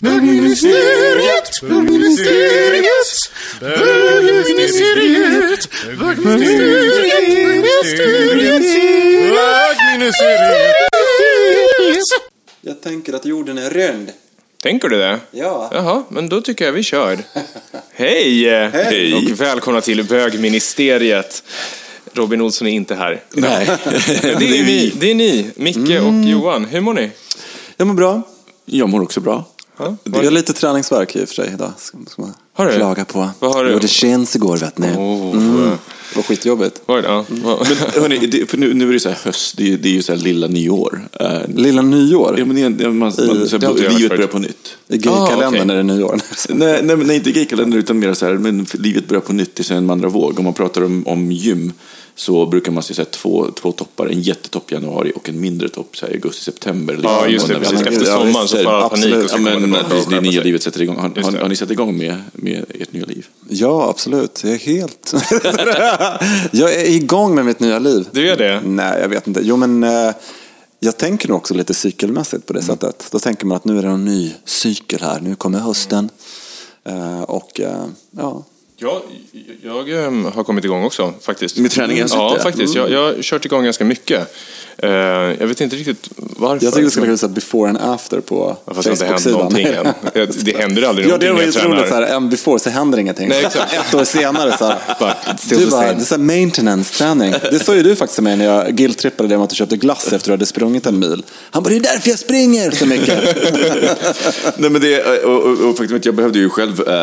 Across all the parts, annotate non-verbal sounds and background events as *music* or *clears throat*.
Bögministeriet, bögministeriet, bögministeriet, bögministeriet. Jag tänker att jorden är rund. Tänker du det? Ja. Jaha, men då tycker jag vi kör. *laughs* Hej! Hej. Och välkomna till bögministeriet. Robin Olsson är inte här. Nej, *laughs* Det är, vi. Det är ni, Micke och Johan. Hur mår ni? Jag mår bra. Jag mår också bra. Ja, Jag har lite träningsvärk i och för sig idag. Ska, man Har du? klaga på. Vad har du? Gjorde känns igår vet ni. Oh, Mm. Det var skitjobbigt. Var det? Ja. Men hörni, det, för nu, nu är det så här höst, det är, det är ju så här lilla nyår. Uh, Lilla nyår. ja, men det, man, man, så det har här, varit livet börjar på nytt. I gaykalendern Ah, okej. är det nyår. *laughs* Nej, nej, nej inte gaykalender utan mer så här, men livet börjar på nytt, det så här en andra våg. Om man pratar om, om gym så brukar man se så här, två, två toppar, en jättetopp i januari och en mindre topp så i augusti-september. Ja, just det, precis. Ja, Efter ja, sommaren så får alla panik och så Ja, men man det skärpa nya livet sätter igång. Har, har, det. har ni satt igång med, med ert nya liv? Ja, absolut. Jag är helt... *laughs* jag är igång med mitt nya liv. Du är det? Nej, jag vet inte. Jo, men eh, jag tänker nog också lite cykelmässigt på det sättet. Då tänker man att nu är det en ny cykel här. Nu kommer hösten. Eh, och eh, ja, Ja, jag ehm, har kommit igång också faktiskt. Med träningen? Ja, Mm. faktiskt. Jag, jag har kört igång ganska mycket. Eh, jag vet inte riktigt varför. jag tycker det skulle kunna säga before and after på Ja, Facebook-sidan. *laughs* Det- Det händer aldrig Ja, någonting det var ju roligt. Så här, en before så händer ingenting. Nej, exakt. *laughs* Ett år senare så här, *laughs* Bara, du bara, det är så här maintenance-träning. Det sa ju du faktiskt till mig när jag guilt-trippade dig om att du köpte glass efter att du hade sprungit en mil. Han bara, det är därför jag springer så mycket. Nej, men det, och, och, och faktum är att jag behövde ju själv äh,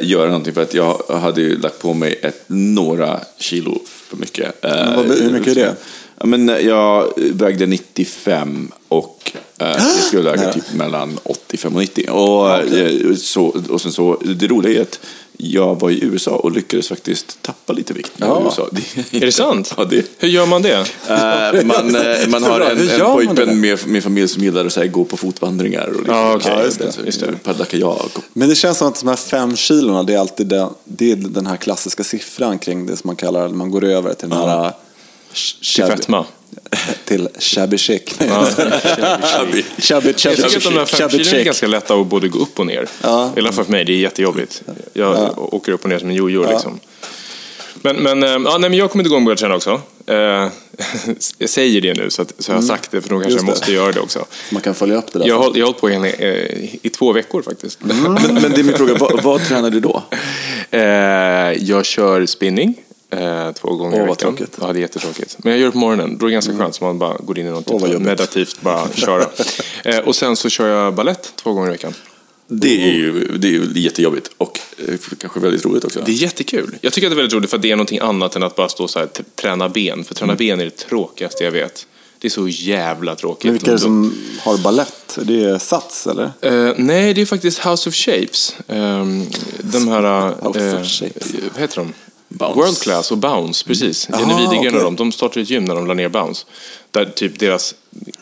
göra någonting för att jag hade ju lagt på mig ett, några kilo för mycket. Äh, vad- hur mycket är det? Ja, men eh, jag vägde 95 och äh, jag skulle väga typ mellan 85 och 90. Och, eh, så, och sen så, det roliga är att jag var i USA och lyckades faktiskt tappa lite vikt i Ja. USA. Är det *laughs* sant? Ja, det, Hur gör man det? Eh, *laughs* man, eh, man har en, en det? pojkvän med, med familj som gillar att så här, gå på fotvandringar och liksom, det, just det. paddla kajak. Men det känns som att de här fem kilona, det är alltid den, det är den här klassiska siffran kring det som man kallar, man går över till den här... Till fetma? Till shabby chic. Ja. Chubby, chubby, *laughs* Jag tycker att de här är ganska lätta att både gå upp och ner. Ja. I alla fall för mig, det är jättejobbigt. Jag åker upp och ner som en jojo liksom. Men, men, eh, ja, nej, men jag kommer igång och börja träna också. Eh, *laughs* jag säger det nu så, att, så jag har sagt det, för då kanske Mm. Jag måste göra det också. Man kan följa upp det där. Jag har, jag hållit på i, eh, i två veckor faktiskt. Mm. men, men det är min fråga, vad, vad tränar du då? *laughs* Jag kör spinning eh, två gånger Åh, i veckan. tråkigt. Ja, det är jättetråkigt. Men jag gör det på morgonen. Då är det ganska skönt, så man bara går in i något Åh, typ meditativt, bara *laughs* köra. eh, och sen så kör jag ballett två gånger i veckan. Det är ju, det är ju jättejobbigt och eh, kanske väldigt roligt också. Det är jättekul. Jag tycker att det är väldigt roligt för att det är någonting annat än att bara stå så här träna ben. För träna ben är det tråkigaste jag vet. Det är så jävla tråkigt. Men vilka är det som har ballett? Det är Sats eller? Eh, nej, det är faktiskt House of Shapes. Um, de här... House of eh, Shapes. Vad heter de? Bounce. World Class och Bounce, precis. Ah, Jenny Widegren okej. och dem, de startade ett gym när de la ner Bounce. Där typ deras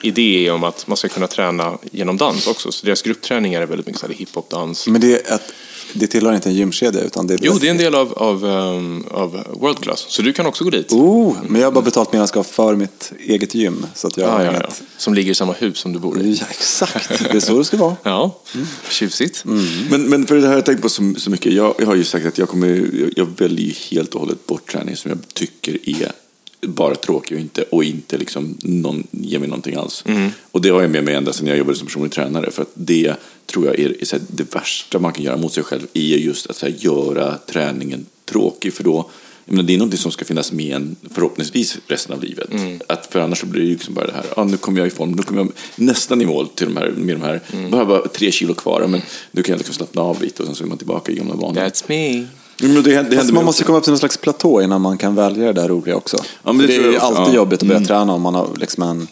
idé är om att man ska kunna träna genom dans också. Så deras gruppträningar är väldigt mycket hiphop-dans. Men det, är ett, det tillhör inte en gymkedja utan det är... Jo, det är en del av, av, ehm, av World Class. Så du kan också gå dit. Oh, men jag har bara betalt medarskap för mitt eget gym. Så att jag Ah, har ja, ja. Som ligger i samma hus som du bor i. Ja, exakt. Det är så det ska vara. Ja, tjusigt. Men, men för det här har jag tänkt på så, så mycket. Jag, jag har ju sagt att jag, kommer, jag, jag väljer ju helt och hållet bort träning som jag tycker är bara tråkig och inte, och inte liksom någon, ger mig någonting alls. Och det har jag med mig ända sedan jag jobbade som personlig tränare. För att det tror jag är, är det värsta man kan göra mot sig själv är just att här, göra träningen tråkig. För då, jag menar, det är något som ska finnas med en förhoppningsvis resten av livet. Att, för annars så blir det liksom bara det här, ah, nu kommer jag i form, nu kommer jag nästan i mål till de här, med de här, bara, bara tre kilo kvar, men nu kan jag liksom slappna av lite och sen så är man tillbaka i gamla vanor. That's me. Ja, men det, det Fast man måste också. komma upp till någon slags platå innan man kan välja det där roliga också. Ja, det det, är ju alltid ja. jobbigt att börja träna om man har liksom en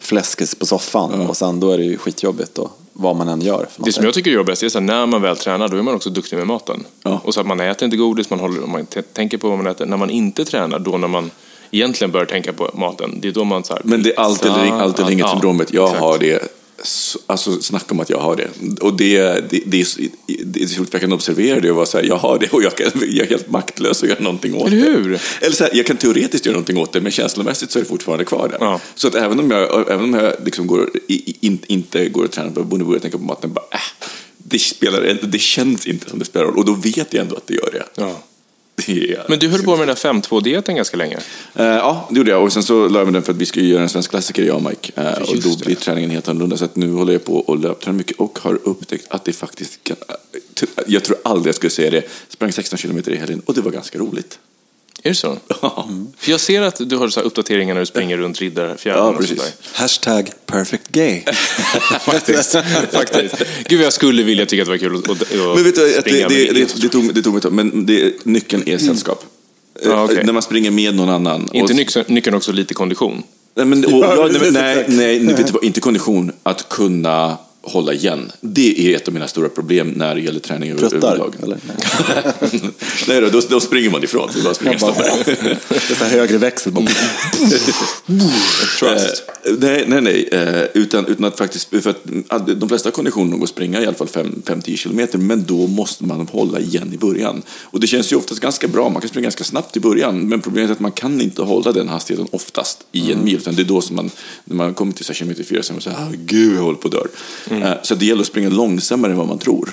fläskis på soffan och sen då är det ju skitjobbigt då, vad man än gör. Det som jag tycker är jobbigast är att när man väl tränar, då är man också duktig med maten. Ja. Och så att man äter inte godis, man, håller, man tänker på vad man äter. När man inte tränar, då när man egentligen börjar tänka på maten, det är då man så här, Men det är allt eller, ing- allt eller inget Ja, syndromet. Jag exakt. har det. Så- Alltså snacka om att jag har det. Och det, det, det, det så roligt, jag kan observera det och vara så här, jag har det och jag, kan, jag är helt maktlös att göra någonting åt Eller det. hur? Eller så här, jag kan teoretiskt göra någonting åt det, men känslomässigt så är det fortfarande kvar där. Ja. Så att även om jag, även om jag liksom går, in, inte går och tränar på borde börja tänka på maten, bara, äh, det, spelar, det känns inte som det spelar roll. Och då vet jag ändå att det gör det. Ja. Är, Men du höll på med den där 5-2-dieten ganska länge. Eh, ja, det gjorde jag. Och sen så la jag mig den för att vi ska ju göra en svensk klassiker, jag och Mike. Eh, och då blir träningen helt annorlunda. Så nu håller jag på och löptränar mycket och har upptäckt att det faktiskt kan... Jag tror aldrig jag skulle säga det. Sprang 16 kilometer i helgen och det var ganska roligt. Är det så? För jag ser att du har så uppdateringar när du springer runt Riddarfjärden Ja, och precis. sådär. Hashtag perfect gay. *laughs* Faktiskt. Faktiskt. Gud, jag skulle vilja tycka att det var kul att, att, Men vet du, att det, det, det, är det, tog, det tog mig tag, men det, nyckeln är sällskap. Eh, Ja, okej. När man springer med någon annan. Inte och- nyckeln, också lite kondition? Nej, men, *laughs* och, Ja, nej, nej, nej, nej, inte kondition. Att kunna hålla igen. Det är ett av mina stora problem när det gäller träning över- överlag. eller? *laughs* nej, då, då, då springer man ifrån. Så bara springer bara-. Det är högre växel. bara- Trust. *laughs* Eh, nej, nej, nej. Eh, utan, utan att faktiskt, för att de flesta konditioner går att springa i alla fall 5-10 kilometer, men då måste man hålla igen i början. Och det känns ju oftast ganska bra, man kan springa ganska snabbt i början, men problemet är att man kan inte hålla den hastigheten oftast i en mil, utan det är då som man, när man kommer till så här kilometer fyra, så är man så här, ah, gud, jag håller på att dö. Eh, så det gäller att springa långsammare än vad man tror.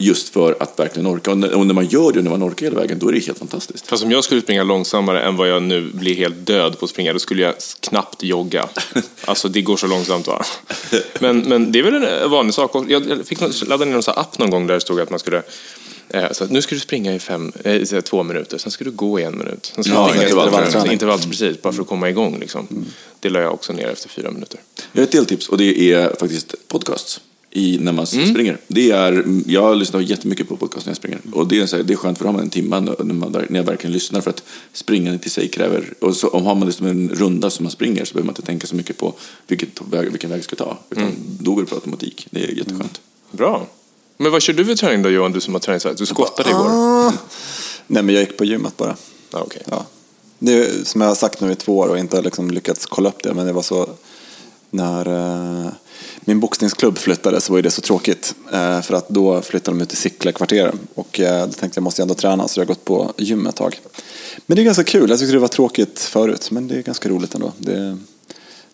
Just för att verkligen orka. Och när, man gör det, när man orkar hela vägen, då är det helt fantastiskt. Fast om jag skulle springa långsammare än vad jag nu blir helt död på att springa, då skulle jag knappt jogga. *laughs* Alltså det går så långsamt va. Men, men det är väl en vanlig sak. Jag fick någon- ladda ner här app någon gång där det stod att man skulle eh, så att nu ska du springa i fem, eh, så två minuter, sen ska du gå i en minut. Sen ska Ja, du intervallträning. intervall, intervall, precis, bara för att komma igång. Liksom. Det la jag också ner efter fyra minuter. Jag har ett deltips och det är faktiskt podcasts. I, när man Mm. springer. Det är, jag lyssnar jättemycket på podcast när jag springer. Och det är, så här, det är skönt för då har man en timme när, man, när jag verkligen lyssnar. För att springandet i sig kräver... Och så, om har man det som en runda som man springer så behöver man inte tänka så mycket på vilket väg, vilken väg jag ska ta. Utan Mm. då går det på automatik. Det är jätteskönt. Bra. Men vad kör du för träning då Johan, du som har här? Du skottade igår? Ah. Nej, men jag gick på gymmet bara. Ja, okej. Ja. Det är, som jag har sagt nu i två år och inte liksom lyckats kolla upp det, men det var så när eh, min boxningsklubb flyttade så var det så tråkigt. Eh, för att då flyttade de ut till Sickla-kvarteren och eh, då tänkte jag måste jag ändå träna så jag har gått på gym ett tag. Men det är ganska kul, jag tyckte det var tråkigt förut men det är ganska roligt ändå. Det,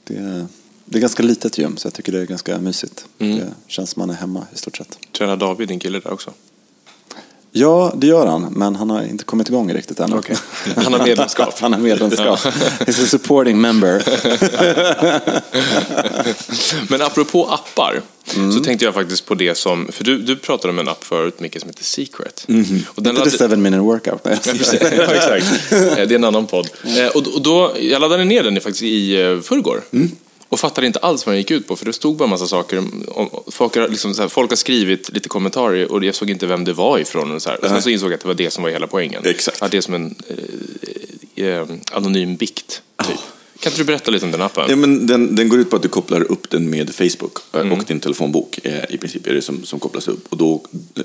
det, det är ganska litet gym så jag tycker det är ganska mysigt. Det känns som man är hemma i stort sett. Tränar David, din kille, där också? Ja, det gör han, men han har inte kommit igång riktigt än. Okej. Han har medlemskap. *laughs* han har medlemskap. *laughs* He's a supporting member. *laughs* Men apropå appar, Mm. så tänkte jag faktiskt på det som, för du, du pratade om en app förut, Micke, som heter Secret. Och den. Inte laddade- the seven minute workout. Ja, exakt. Eh, Det är en annan podd. Eh, Och, och då, jag laddade ner den faktiskt i eh, förrgår. Mm. Och fattade inte alls vad den gick ut på, för det stod bara en massa saker. Folk, har, liksom, så här, folk har skrivit lite kommentarer och jag såg inte vem det var ifrån. Och, så här. och sen så insåg jag att det var det som var hela poängen. Exakt. Att det är som en eh, eh, anonym bikt, typ. Kan inte du berätta lite om den appen? Ja, men den, den går ut på att du kopplar upp den med Facebook eh, Mm. och din telefonbok. eh, I princip är det som, som kopplas upp. Och då eh,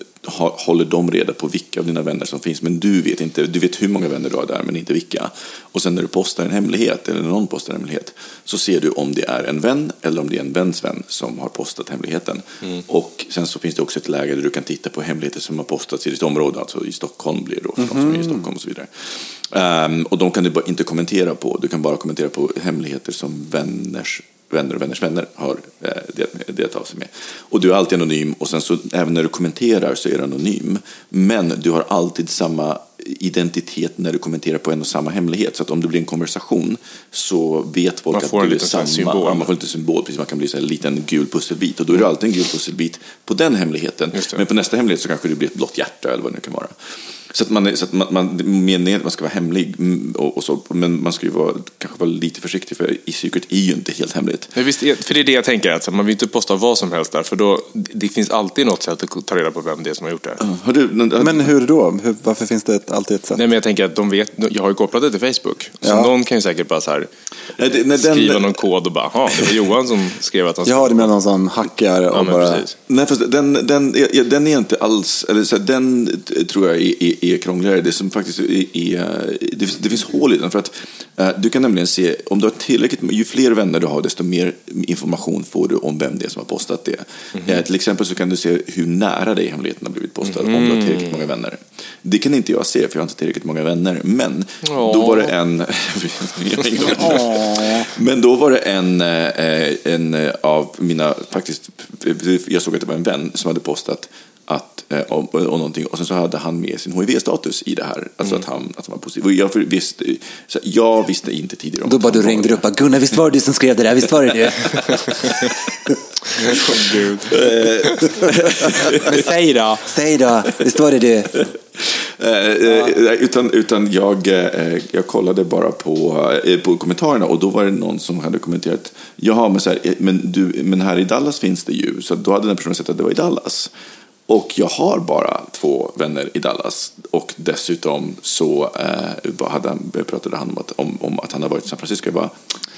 håller de reda på vilka av dina vänner som finns. Men du vet inte, du vet hur många vänner du har där, men inte vilka. Och sen när du postar en hemlighet, eller någon postar en hemlighet, så ser du om det är en vän eller om det är en väns vän som har postat hemligheten. Mm. Och sen så finns det också ett läge där du kan titta på hemligheter som har postats i ditt område, alltså i Stockholm blir det då, för de som är i Stockholm och så vidare. Ehm, och de kan du inte kommentera på, du kan bara kommentera på hemligheter som vänners vänner och vänners vänner har eh, delat, delat av sig med. Och du är alltid anonym och sen så även när du kommenterar så är du anonym. Men du har alltid samma identitet när du kommenterar på en och samma hemlighet. Så att om det blir en konversation så vet folk Man att du är samma. symbol. Ja, man får lite symbol, precis. Man kan bli så en liten gul pusselbit. Och då är det alltid en gul pusselbit på den hemligheten. Det. Men på nästa hemlighet så kanske det blir ett blått hjärta eller vad det nu kan vara. Så att man, så att man, man, meningen är att man ska vara hemlig, mm, och, och så, men man ska ju vara, kanske vara lite försiktig för i Secret är ju inte helt hemligt. Men visst, för det är det jag tänker, att man vill inte posta vad som helst där, för då, det finns alltid något sätt att ta reda på vem det är som har gjort det. Har du, Men hur då? Hur, varför finns det ett, alltid ett sätt? Nej, men jag tänker att de vet, jag har ju kopplat det till Facebook, så Ja. någon kan ju säkert bara så här, Nej, det- nej, den- skriva någon kod och bara, ja, det var Johan som skrev att han Jag har det med någon som hackar och Ja, bara... precis. Nej, fast den, den, ja, den är inte alls, eller så här, den tror jag är, är, är krångligare. Det som faktiskt är, är det, finns- det finns hål i den. För att eh, du kan nämligen se, om du har tillräckligt, ju fler vänner du har, desto mer information får du om vem det är som har postat det. Eh, till exempel så kan du se hur nära dig hemligheten har blivit postad, om du har tillräckligt många vänner. Det kan inte jag se, för jag har inte tillräckligt många vänner. Men då var det en... *laughs* Men då var det en, eh, en eh, av mina, faktiskt, jag såg att det var en vän som hade postat att, eh, om, om någonting och sen så hade han med sin HIV-status i det här. Alltså att, han, att han var positiv. Och jag, visste, så jag visste inte tidigare om Då bara du var ringde det. upp och Gunnar, visst var det du som skrev det där? Visst var det du? *laughs* *laughs* Men säg då! Säg då, visst var det du? Eh, eh, utan utan jag, eh, jag kollade bara på, på kommentarerna och då var det någon som hade kommenterat Jaha, men, så här, men, du, men här i Dallas finns det ju. Så då hade den personen sett att det var i Dallas. Och jag har bara två vänner i Dallas. Och dessutom så eh, hade han, pratade han om att, om, om att han har varit i San Francisco. Jag, bara,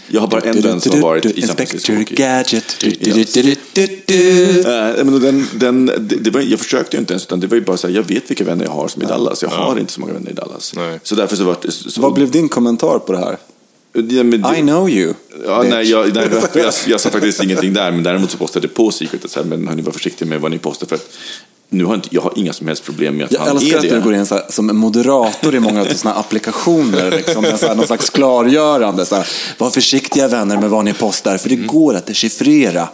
jag har bara en vän som har varit i San Francisco. Inspector Gadget. Den, den, det, var, jag försökte ju inte ens, utan det var ju bara så här, jag vet vilka vänner jag har som är i Dallas. Jag har inte så många vänner i Dallas. Så därför så var det... Så, Vad blev din kommentar på det här? Ja, men det- I know you. Ja, nej, jag, nej, jag, jag sa *laughs* faktiskt ingenting där, men däremot så postade jag på Secret att men hörni, var försiktiga med vad ni postar för att nu har inte, jag har inga som helst problem med att Jag han älskar är att det. du går in så här, som en moderator i många av sådana applikationer. Liksom, med så här, någon slags klargörande. Så här, var försiktiga vänner med vad ni postar, för det går att dechiffrera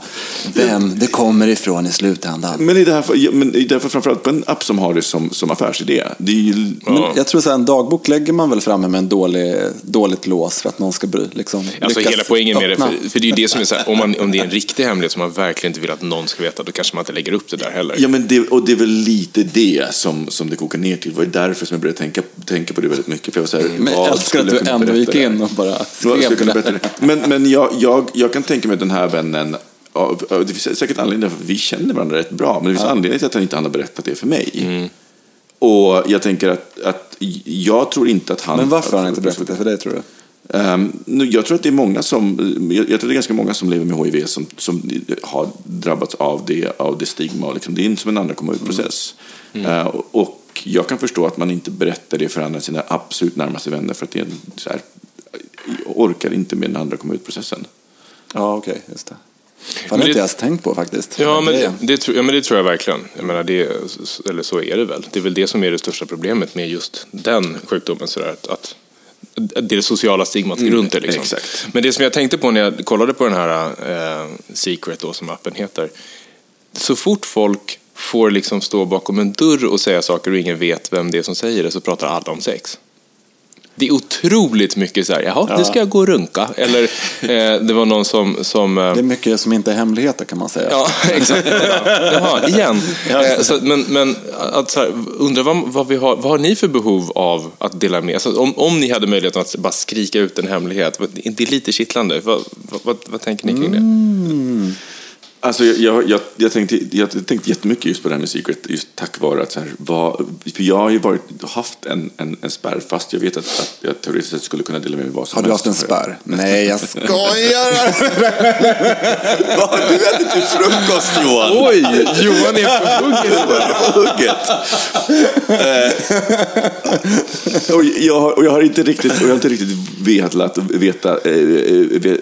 vem det kommer ifrån i slutändan. Men i det här, ja, men i det här framförallt på en app som har det som, som affärsidé. Det är ju, Men jag tror så här, en dagbok lägger man väl framme med en dålig, dåligt lås för att någon ska bry, liksom, Alltså lyckas hela poängen med det, för, för det är ju det som är så här, om, man, om det är en riktig hemlighet som man verkligen inte vill att någon ska veta, då kanske man inte lägger upp det där heller. Ja, men det, och det är väl lite det som, som det kokar ner till. Det var därför som jag började tänka, tänka på det väldigt mycket. För jag var så här, Men jag älskar att du ändå gick in och bara skrev det. Men, men jag, jag, jag kan tänka mig att den här vännen, ja, det finns säkert anledningar för att vi känner varandra rätt bra, men det finns anledning till att han inte har berättat det för mig. Mm. Och jag tänker att, att jag tror inte att han... Men varför har han inte berättat det för dig tror du? Nu, jag tror att det är många som, jag, jag tror det är ganska många som lever med HIV som, som har drabbats av det, av det stigma. Och liksom, det är inte som en andra komma ut-process. Eh, och, och jag kan förstå att man inte berättar det för andra sina absolut närmaste vänner för att det är en, så här, orkar inte med den andra komma ut-processen. Ja, okej, just det. Fan, det har det- inte jag ens tänkt på faktiskt. Ja, men det, tror- ja, men det tror jag verkligen. Jag menar, det, eller så är det väl. Det är väl det som är det största problemet med just den sjukdomen. Så där, att, att det sociala stigmat runt det. Liksom. exakt. Men det som jag tänkte på när jag kollade på den här eh, Secret, då, som appen heter. Så fort folk får liksom stå bakom en dörr och säga saker och ingen vet vem det är som säger det så pratar alla om sex. Det är otroligt mycket så här, jaha, nu ska jag gå och runka. Eller *laughs* eh, det var någon som... som eh, Det är mycket som inte är hemligheter kan man säga. Ja, *laughs* exakt. Jaha, igen. *laughs* Eh, Så, men men att, så här, undrar vad, vad, vi har, vad har ni för behov av att dela med alltså, om, om ni hade möjligheten att bara skrika ut en hemlighet, det är lite kittlande. Vad, vad, vad, vad tänker ni kring det? Alltså, jag, jag, jag, jag, tänkte, jag tänkte jättemycket just på det här med Secret, just tack vare att så här, vad, för jag har ju varit, haft en, en, en spärr fast jag vet att, att jag teoretiskt sett skulle kunna dela med mig vad som Har du haft en spärr? *laughs* Nej, jag skojar! *laughs* Vad har du ätit till frukost Johan? Oj, *laughs* Johan är på hugget. Eh, och, jag har, och jag har inte riktigt, och jag har inte riktigt vetat, veta, eh,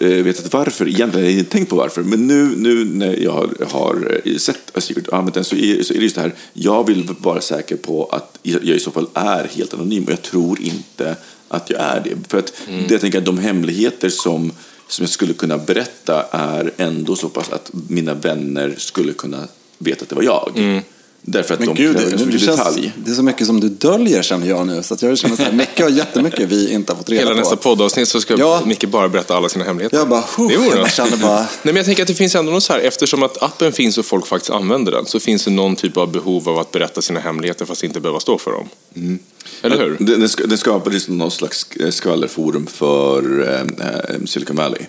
eh, vetat varför egentligen. Jag har inte tänkt på varför. Men nu, nu när jag har, har sett Secret använt den så är, så är det just det här. Jag vill vara säker på att jag i så fall är helt anonym. Och jag tror inte att jag är det. För att det, jag tänker att de hemligheter som som jag skulle kunna berätta är ändå så pass att mina vänner skulle kunna veta att det var jag. Därför att Men de gud, kräver det, så det, mycket känns, detalj. det är så mycket som du döljer känner jag nu. Så att jag känner så här, Micke har jättemycket vi inte har fått reda Hela på. nästa poddavsnitt så ska Ja. Micke bara berätta alla sina hemligheter. Jag bara, huh, Det jag känner bara, *laughs* Nej, men jag tänker att det finns ändå något så här, eftersom att appen finns och folk faktiskt använder den, så finns det någon typ av behov av att berätta sina hemligheter fast inte behöva stå för dem. Mm. Eller hur? Den, den, ska- den skapades som någon slags skvallerforum för eh, eh, Silicon Valley.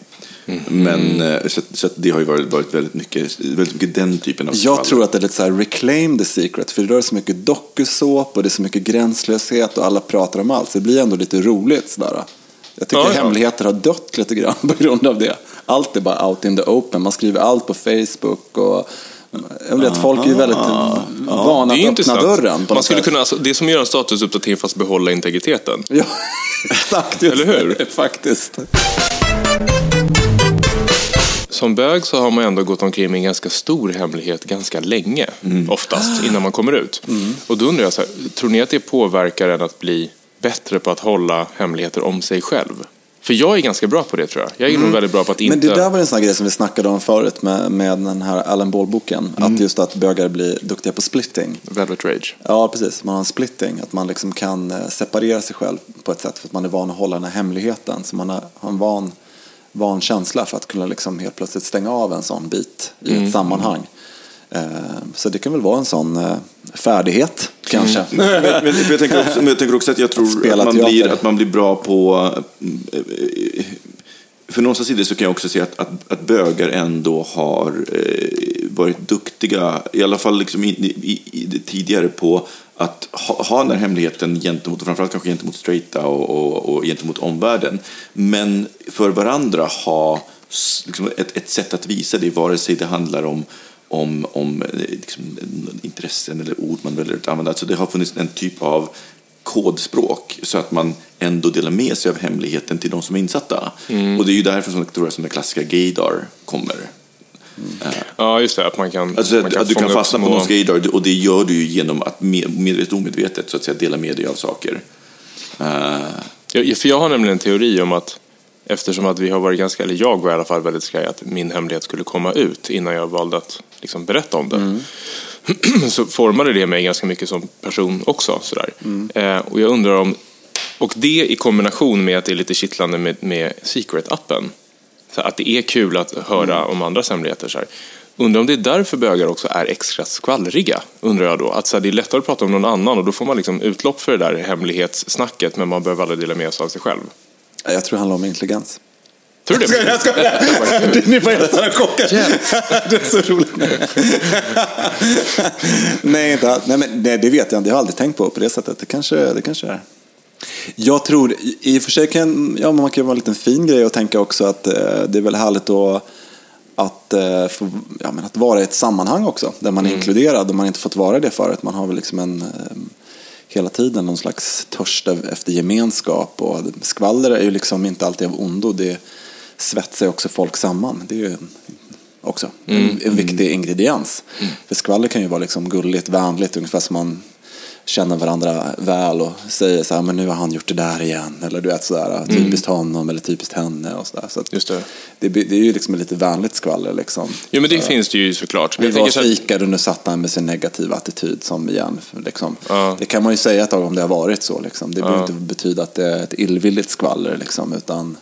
Mm. Men, eh, så, så det har ju varit, varit väldigt, mycket, väldigt mycket den typen av jag tror att det är lite så här reclaim the secret. För det är så mycket dokusåp och det är så mycket gränslöshet och alla pratar om allt. Så det blir ändå lite roligt sådär. Jag tycker Ja, ja. hemligheter har dött lite grann på grund av det. Allt är bara out in the open. Man skriver allt på Facebook och jag vet, folk är ju väldigt vana Det att öppna intressant. dörren. Man skulle sätt. kunna, alltså, det är som att göra en statusuppdatering fast behålla integriteten. Ja, *laughs* exakt. Eller hur? det, *laughs* Faktiskt. Som bög så har man ändå gått omkring med en ganska stor hemlighet ganska länge, Mm. oftast, innan man kommer ut. Och då undrar jag, så här, tror ni att det påverkar en att bli bättre på att hålla hemligheter om sig själv? För jag är ganska bra på det tror jag. Jag är nog väldigt bra på att inte... Mm. Men det där var en sån grej som vi snackade om förut med, med den här Alan Ball-boken. Mm. Att just att bögar blir duktiga på splitting. Velvet Rage. Ja, precis. Man har en splitting. Att man liksom kan eh, separera sig själv på ett sätt för att man är van att hålla den här hemligheten. Så man har har en van, van känsla för att kunna liksom helt plötsligt stänga av en sån bit i Mm. ett sammanhang. Eh, Så det kan väl vara en sån eh, färdighet, kanske. Mm. men, men, men jag, tänker också, jag tänker också att jag tror spela att man, blir, att man blir bra på... eh, För någonstans i det så kan jag också se att, att, att bögar ändå har varit duktiga, i alla fall liksom i, i, i tidigare, på att ha, ha den här hemligheten gentemot, och framförallt kanske gentemot straighta och, och, och gentemot omvärlden. Men för varandra ha liksom ett, ett sätt att visa det, vare sig det handlar om om, om eh, liksom, intressen eller ord man väljer att använda. Alltså det har funnits en typ av kodspråk så att man ändå delar med sig av hemligheten till de som är insatta. Och det är ju därför som, tror jag, som den klassiska gaydar kommer. Ja, just det. Att man kan, Alltså man att, att du kan fastna på någons gaydar och det gör du ju genom att med- medvetet och omedvetet så att säga dela med dig av saker. Eh, Jag, för jag har nämligen en teori om att eftersom att vi har varit ganska, eller jag var i alla fall väldigt skraj att min hemlighet skulle komma ut innan jag valde att liksom berätta om det. *clears throat* så formade det mig ganska mycket som person också. Sådär. Eh, och jag undrar om, och det i kombination med att det är lite kittlande med, med Secret-appen. Så att det är kul att höra om andras hemligheter. Så här. Undrar om det är därför bögar också är extra skvallriga, undrar jag då. Att så här, det är lättare att prata om någon annan och då får man liksom utlopp för det där hemlighetssnacket men man behöver aldrig dela med sig av sig själv. Jag tror det handlar om intelligens. Tror du det? *laughs* Jag skojar! Ni var helt chockade. Det är så roligt. nej, inte, nej, men, nej, det vet jag inte. Jag har aldrig tänkt på på det sättet. Det kanske, det kanske är. Jag tror, i- och för sig kan ja, man kan vara en liten fin grej att tänka också att eh, det är väl härligt att, att, eh, få, ja, men att vara i ett sammanhang också. Där man är inkluderad och man inte fått vara det förut. Man har väl liksom en, eh, hela tiden någon slags törst efter gemenskap. Och skvaller är ju liksom inte alltid av ondo. Det svetsar också folk samman. Det är ju också en, en viktig ingrediens. För skvaller kan ju vara liksom gulligt, vänligt, ungefär som man känner varandra väl och säger så här, men nu har han gjort det där igen. Eller du vet sådär, typiskt honom eller typiskt henne och sådär. Så Just det. det, det är ju liksom ett lite vänligt skvaller liksom. Jo, men det finns det ju såklart. Vi var så fikade och nu satt han med sin negativa attityd som igen. Liksom. Ja. Det kan man ju säga ett tag om det har varit så. Liksom. Det behöver inte betyda att det är ett illvilligt skvaller. Liksom, utan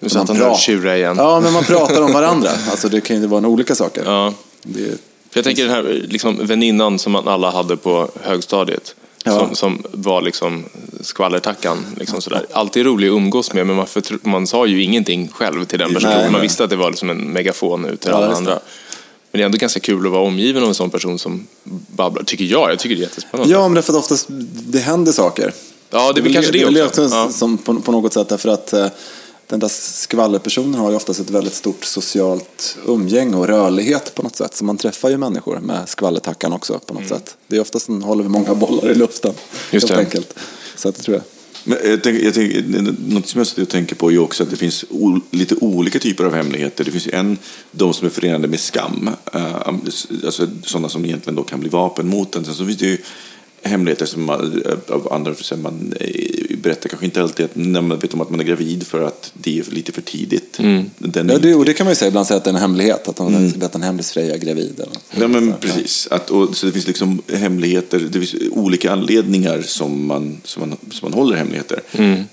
Nu satt han där och igen. Ja, men man pratar om varandra. *laughs* Alltså, det kan ju vara olika saker. Ja. Det är, För jag tänker den här liksom, väninnan som man alla hade på högstadiet. Ja. Som, som var liksom skvallertackan. Liksom sådär. Alltid rolig att umgås med, men man, förtro- man sa ju ingenting själv till den personen. Nej, man visste att det var liksom en megafon ut till Ja, alla det. andra. Men det är ändå ganska kul att vara omgiven av en sån person som babblar, tycker jag. Jag tycker det är jättespännande. ja, men det är för att oftast det händer saker. Ja, det är väl kanske det är väl också. Ja. som på, på något sätt därför att eh, den där skvallerpersonen har ju oftast ett väldigt stort socialt umgänge och rörlighet på något sätt. Så man träffar ju människor med skvallertackan också på något sätt. Det är oftast en håller vi många bollar i luften. Mm. Just helt det. enkelt. Så att det tror jag. Men jag tänker, jag tänker, något som jag tänker på är också att det finns o, lite olika typer av hemligheter. Det finns en, de som är förenade med skam, eh, alltså sådana som egentligen då kan bli vapen mot en. Sen så finns det ju hemligheter som man, av andra, som man eh, berättar kanske inte alltid att när man vet om att man är gravid för att det är lite för tidigt. Den är Ja, det, och det kan man ju säga ibland säga att det är en hemlighet. Att hon mm. vet en hemlis Freja är gravid. Eller. Ja, men precis. Att, och, så det finns liksom hemligheter, det finns olika anledningar som man, som man, som man håller hemligheter.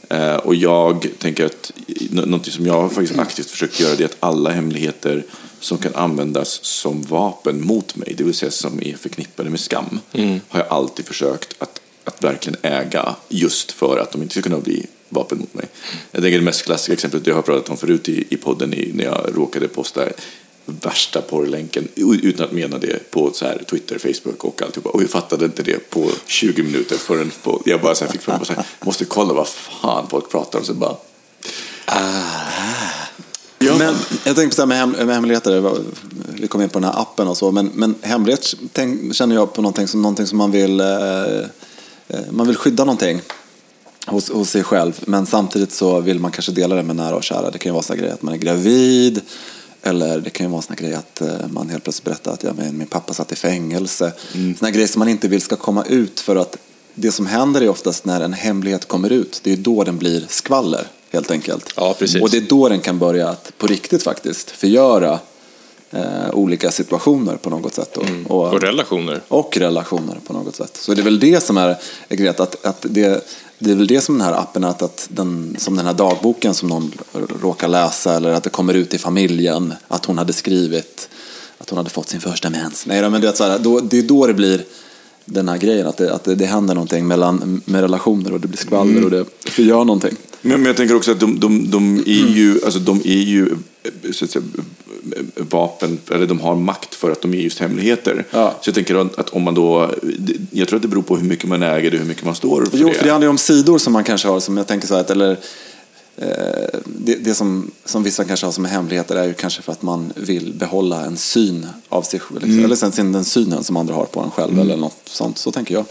Eh, och jag tänker att nå- någonting som jag faktiskt aktivt försökt göra det är att alla hemligheter som kan användas som vapen mot mig, det vill säga som är förknippade med skam, har jag alltid försökt att, att verkligen äga just för att de inte ska kunna bli vapen mot mig. Jag tänker det mest klassiska exemplet det jag har pratat om förut i, i podden i, när jag råkade posta värsta porrlänken utan att mena det på så här Twitter, Facebook och alltihopa. Och jag fattade inte det på 20 minuter förrän på, jag bara så här fick fram och så här, måste kolla vad fan folk pratar om. Så bara, Men jag tänkte på det här med, hem, med hemligheter. Vi kom in på den här appen och så. Men, men hemlighet tänk, känner jag på någonting som, någonting som man vill... Eh, eh, man vill skydda någonting hos, hos sig själv. Men samtidigt så vill man kanske dela det med nära och kära. Det kan ju vara så här grejer att man är gravid. Eller det kan ju vara såna grejer att eh, man helt plötsligt berättar att ja, men min pappa satt i fängelse. Såna grejer som man inte vill ska komma ut för att det som händer är oftast när en hemlighet kommer ut. Det är då den blir skvaller helt enkelt. Ja, precis. Och det är då den kan börja att på riktigt faktiskt förgöra eh, olika situationer på något sätt. då. Och, Och relationer. och relationer på något sätt. Så det är väl det som är är grejen, att, att det, det är väl det som den här appen att, att den, som den här dagboken som någon råkar läsa eller att det kommer ut i familjen att hon hade skrivit att hon hade fått sin första mens. Nej, men det, är så här, då, det är då det blir den här grejen, att det, att det, det händer någonting mellan, med relationer och det blir skvaller och det förgör någonting. Men, men jag tänker också att de, de, de är ju, alltså de är ju så att säga, vapen, eller de har makt för att de är just hemligheter. Ja. Så jag tänker att, om man då, jag tror att det beror på hur mycket man äger det, hur mycket man står för Jo, det. för det handlar ju om sidor som man kanske har, som jag tänker så här, att, eller det, det som, som vissa kanske har som hemligheter är ju kanske för att man vill behålla en syn av sig själv. Liksom. Eller sen, den synen som andra har på en själv eller något sånt. Så tänker jag.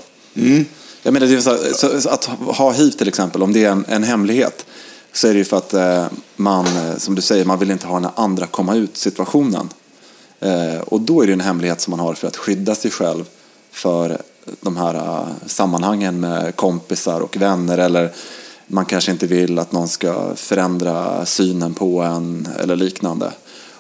Jag menar, det så, så, att ha hiv till exempel, om det är en, en hemlighet, så är det ju för att eh, man, eh, som du säger, man vill inte ha den här andra komma ut situationen. Eh, och då är det en hemlighet som man har för att skydda sig själv för de här eh, sammanhangen med kompisar och vänner eller man kanske inte vill att någon ska förändra synen på en eller liknande.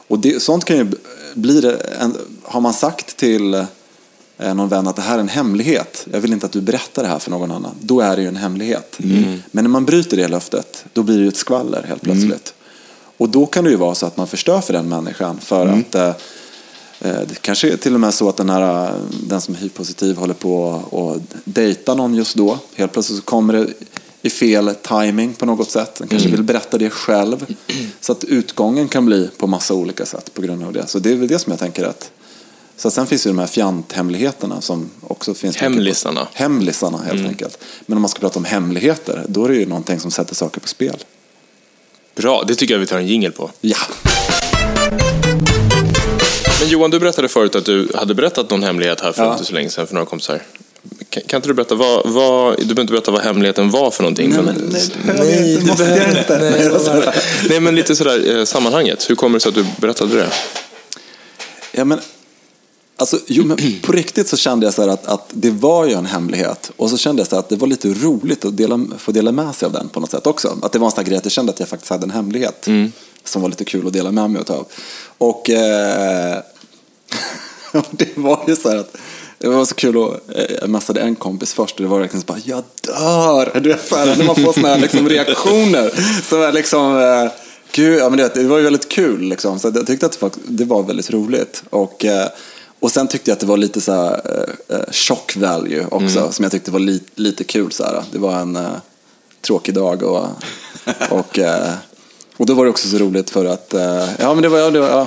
Och det, sånt kan ju bli det, en, har man sagt till eh, någon vän att det här är en hemlighet, jag vill inte att du berättar det här för någon annan, då är det ju en hemlighet. Men när man bryter det löftet, då blir det ju ett skvaller helt plötsligt. Och då kan det ju vara så att man förstör för den människan för att eh, eh, det kanske är till och med så att den, här, eh, den som är hiv-positiv håller på att dejta någon just då. Helt plötsligt så kommer det i fel timing på något sätt. Den kanske vill berätta det själv. Så att utgången kan bli på massa olika sätt på grund av det. Så det är väl det som jag tänker att så sen finns ju de här fjanthemligheterna som också finns. Hemlisarna. Hemlisarna helt enkelt. Men om man ska prata om hemligheter, då är det ju någonting som sätter saker på spel. Bra, det tycker jag vi tar en jingel på. Ja. Men Johan, du berättade förut att du hade berättat någon hemlighet här för Ja. inte så länge sedan för några kompisar. Kan, kan inte du berätta, vad, vad, du behöver inte berätta vad hemligheten var för någonting. Nej, men- nej, det behöver jag inte. det Måste jag inte? Nej, Nej, nej, men lite sådär eh, sammanhanget. Hur kommer det sig att du berättade det? Ja, men, alltså, jo, men på riktigt så kände jag så att, att det var ju en hemlighet. Och så kände jag så att det var lite roligt att dela, få dela med sig av den på något sätt också. Att det var en sån här grej att jag kände att jag faktiskt hade en hemlighet. Som var lite kul att dela med mig av. Och eh, *laughs* det var ju så här att det var så kul att eh, jag messade en kompis först och det var verkligen så bara, jag dör! Du vet, när man får såna här liksom, reaktioner. Som är liksom, eh, gud, ja, men det, det var ju väldigt kul liksom. Så jag tyckte att det, fakt- det var väldigt roligt. Och, eh, och sen tyckte jag att det var lite så här eh, shock value också. Som jag tyckte var li, lite kul så här. Det var en tråkig dag och, och och då var det också så roligt för att, ja men det var, ja, det var ja,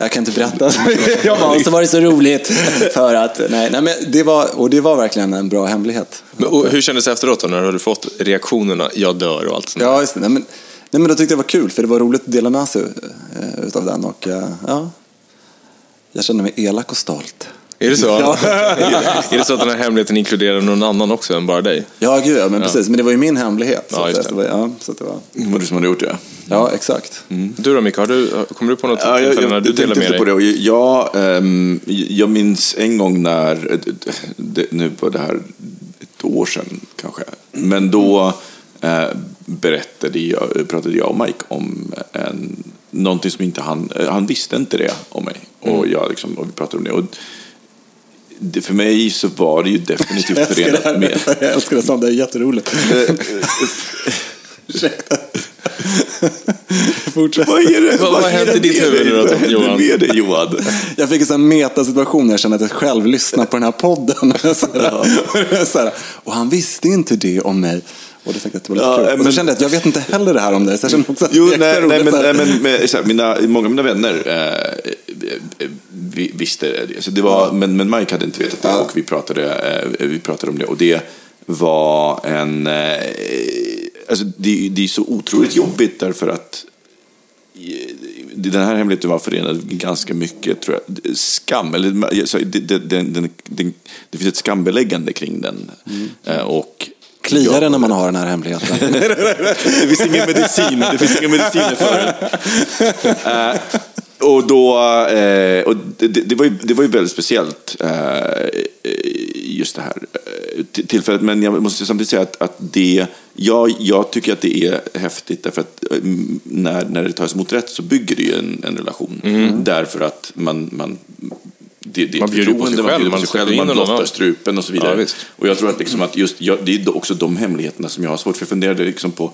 jag kan inte berätta. *laughs* jag bara, så var det så roligt *laughs* för att, nej, nej men det var, och det var verkligen en bra hemlighet. Men, och hur kändes det efteråt då, när du hade fått reaktionerna, jag dör och allt sånt? Ja, just det. Nej men, nej men då tyckte jag det var kul för det var roligt att dela med sig eh, utav den och eh, ja, jag kände mig elak och stolt. Är det så? Ja. *laughs* är det så att den här hemligheten inkluderar någon annan också än bara dig? Ja, gud ja, men precis. Men det var ju min hemlighet. Så Ja, det. var, ja, så att det var, Det var du som hade gjort det. ja, exakt. Du då Micke, har du, kommer du på något Ja, jag, jag, när du delar med dig? på det. Och jag, ehm, jag minns en gång när, det, nu var det här ett år sedan kanske, men då eh, berättade jag, pratade jag och Mike om en, någonting som inte han, han visste inte det om mig. Och, jag liksom, och vi pratade om det. Och det, för mig så var det ju definitivt Jag älskar det förenat här. med... Jag älskar det sånt, det är jätteroligt. Ursäkta. Fortsätt. Vad är det? Vad- vad har hänt i ditt huvud nu då, Johan? med dig Johan? Jag fick en sån metasituation när jag kände att jag själv lyssnar på den här podden. *laughs* Så här, och han visste inte det om mig. Och det det var lite Ja, kul. Och då men- kände jag att jag vet inte heller det här om dig. Så jag kände också att Jo, det är nej, nej, men, så nej, men med, så här, mina, många av mina vänner eh, eh, vi, visste det. Så det var, men, men Mike hade inte vetat det och vi pratade, eh, vi pratade om det. Och det var en... Eh, alltså det, det är så otroligt jobbigt därför att eh, den här hemligheten var förenad ganska mycket tror jag, skam. Eller, det, det, den, det finns ett skambeläggande kring den. Eh, och Kliar det när man har den här hemligheten? *laughs* det finns ingen medicin, det finns inga mediciner för det. Eh, och då, eh, och det, det, var ju, det var ju väldigt speciellt, eh, just det här till- tillfället. Men jag måste samtidigt säga att, att det, jag, jag tycker att det är häftigt därför att när, när det tas emot rätt så bygger det ju en, en relation. Därför att man, man det, det Man bjuder på sig själv, man sig själv, man blottar strupen och så vidare. Ja, och jag tror att, liksom att just, jag, det är också de hemligheterna som jag har svårt för. Jag funderade liksom på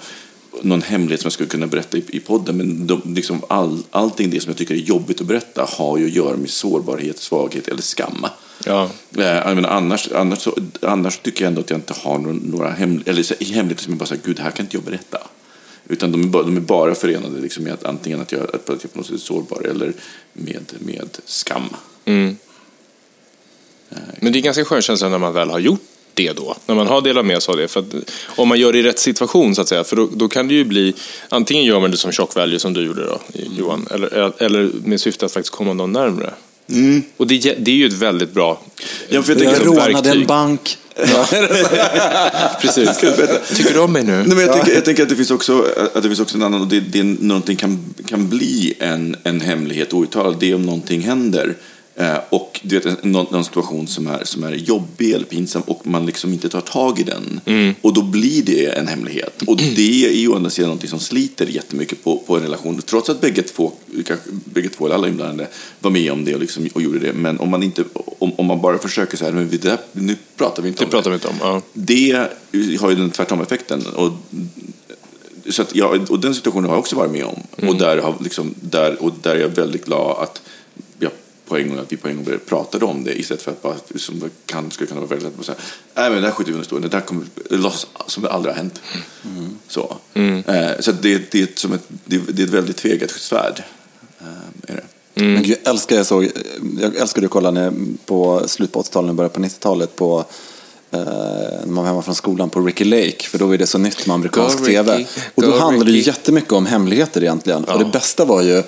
någon hemlighet som jag skulle kunna berätta i, i podden, men de, liksom all, allting det som jag tycker är jobbigt att berätta har ju att göra med sårbarhet, svaghet eller skam. Ja. Eh, menar, annars, annars, så, annars tycker jag ändå att jag inte har några, några hem, eller, så, hemligheter som jag bara säger, gud, det här kan inte jag berätta. Utan de är bara, de är bara förenade liksom med att antingen att jag, att jag på något sätt är sårbar eller med, med skam. Men det är ganska skön känsla när man väl har gjort det då. När man har delat med sig av det. För att, om man gör det i rätt situation så att säga. För då, då kan det ju bli, antingen gör man det som shock value som du gjorde då, Johan. Eller, eller med syfte att faktiskt komma någon närmre. Och det, det är ju ett väldigt bra Ja, för jag tänker *laughs* Jag rånade verktyg. en bank. Precis. Tycker du om mig nu? Nej, men jag, tänker, jag tänker att det finns också, att det finns också en annan, och det, det någonting kan, kan bli en, en hemlighet outtalad, det är om någonting händer. Eh, och du vet, någon, någon situation som är, som är jobbig eller pinsam och man liksom inte tar tag i den. Och då blir det en hemlighet. Och *clears throat* det är ju å andra sidan någonting som sliter jättemycket på, på en relation. Trots att bägge två, kanske bägge två eller alla inblandade var med om det och, liksom, och gjorde det. Men om man, inte, om, om man bara försöker så här, men det nu pratar vi inte Det om pratar vi inte om. Ja. det har ju den tvärtom effekten. Och, så att jag, och den situationen har jag också varit med om. Och, där har liksom, där, och där är jag väldigt glad att, på en gång, att vi på en gång pratade om det istället för att bara, som det kan, skulle kunna vara väldigt lätt att säga nej men det här skjuter vi under stolen, det där kommer låtsas som det aldrig har hänt. Så, eh, så det, det, är ett, som ett, det, det är ett väldigt tvegat svärd. Eh, är det. Men gud, jag älskar, jag, såg, jag älskade att kolla när, på slutet på 80-talet och början på 90-talet på eh, när man var hemma från skolan på Ricky Lake, för då är det så nytt med amerikansk Go, tv. Och då Go, handlade det Ricky. jättemycket om hemligheter egentligen. Och det bästa var ju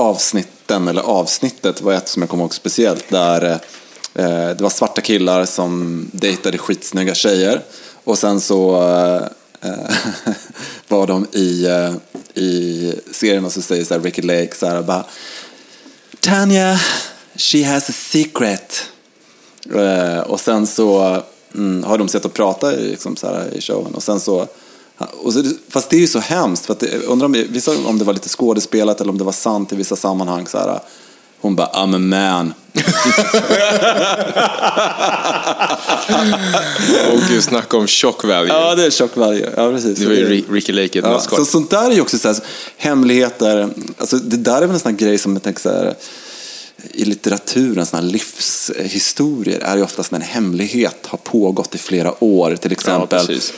avsnitten, eller avsnittet var ett som jag kommer ihåg speciellt, där eh, det var svarta killar som dejtade skitsnygga tjejer. Och sen så eh, *laughs* var de i, eh, i serien och så säger så här Ricky Lake så här bara Tanya, she has a secret. Eh, och sen så mm, har de sett och prata i, liksom, så här, i showen. Och sen så, och så, fast det är ju så hemskt. För att det, undrar om, vissa, om det var lite skådespelat eller om det var sant i vissa sammanhang. Så här, hon bara, I'm a man. Och gud, snacka om shock value. Ja, det är chock varje. Ja, precis. Det var ju Ri- Ricky Lake i Ja, så, sånt där är ju också så här, hemligheter. Alltså, det där är väl en sån grej som jag tänker så här, i litteraturen, såna här livshistorier är ju oftast när en hemlighet har pågått i flera år. Till Ja, exempel precis.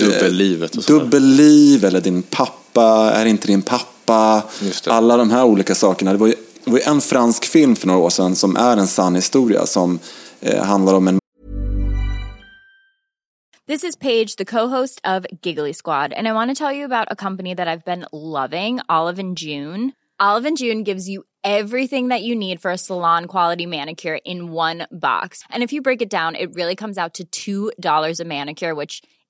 Dubbellivet och dubbelliv eller din pappa är inte din pappa. Just det. Alla de här olika sakerna. Det var, ju, det var ju en fransk film för några år sedan som är en sann historia som eh, handlar om en This is Paige, the co-host of Giggly Squad, and I want to tell you about a company that I've been loving, Olive and June. Olive and June gives you everything that you need for a salon quality manicure in one box. And if you break it down, it really comes out to $2 a manicure, which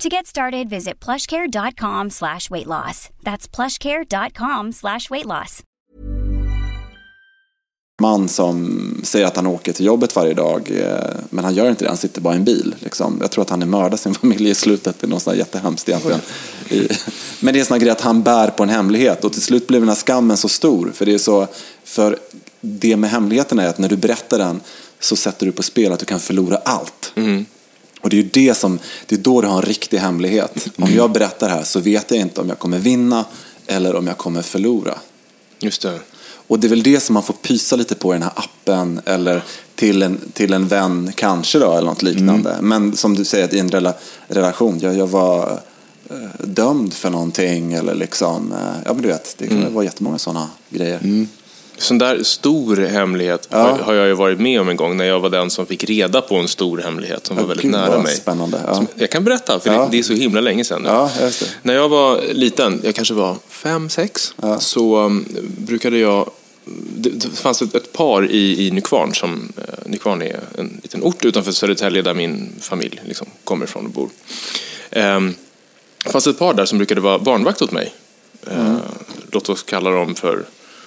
To get started, visit plushcare.com slash weight loss. That's plushcare.com slash weight loss. man som säger att han åker till jobbet varje dag, eh, men han gör inte det, han sitter bara i en bil. Liksom. Jag tror att han är mördar sin *laughs* familj i slutet, det är något sånt jättehemskt egentligen. Men det är en sån grej att han bär på en hemlighet och till slut blir den här skammen så stor, för det är så, för det med hemligheten är att när du berättar den så sätter du på spel att du kan förlora allt. Och det är ju det som, det är då du har en riktig hemlighet. Om jag berättar här så vet jag inte om jag kommer vinna eller om jag kommer förlora. Just det. Och det är väl det som man får pysa lite på i den här appen eller till en, till en vän kanske då eller något liknande. Mm. Men som du säger, i en rela, relation, jag, jag var eh, dömd för någonting eller liksom, eh, ja men du vet, det kan Mm. vara jättemånga sådana grejer. Sån där stor hemlighet Ja. har, har jag ju varit med om en gång när jag var den som fick reda på en stor hemlighet som var väldigt gud, nära mig. spännande, ja. Som, jag kan berätta, för det, det är så himla länge sedan nu. När jag var liten, jag kanske var fem, sex, så um, brukade jag det, fanns ett, par i, i Nykvarn, som, uh, Nykvarn är en liten ort utanför Södertälje där min familj liksom, kommer ifrån och bor. Um, det fanns ett par där som brukade vara barnvakt åt mig. Mm. Uh, låt oss kalla dem för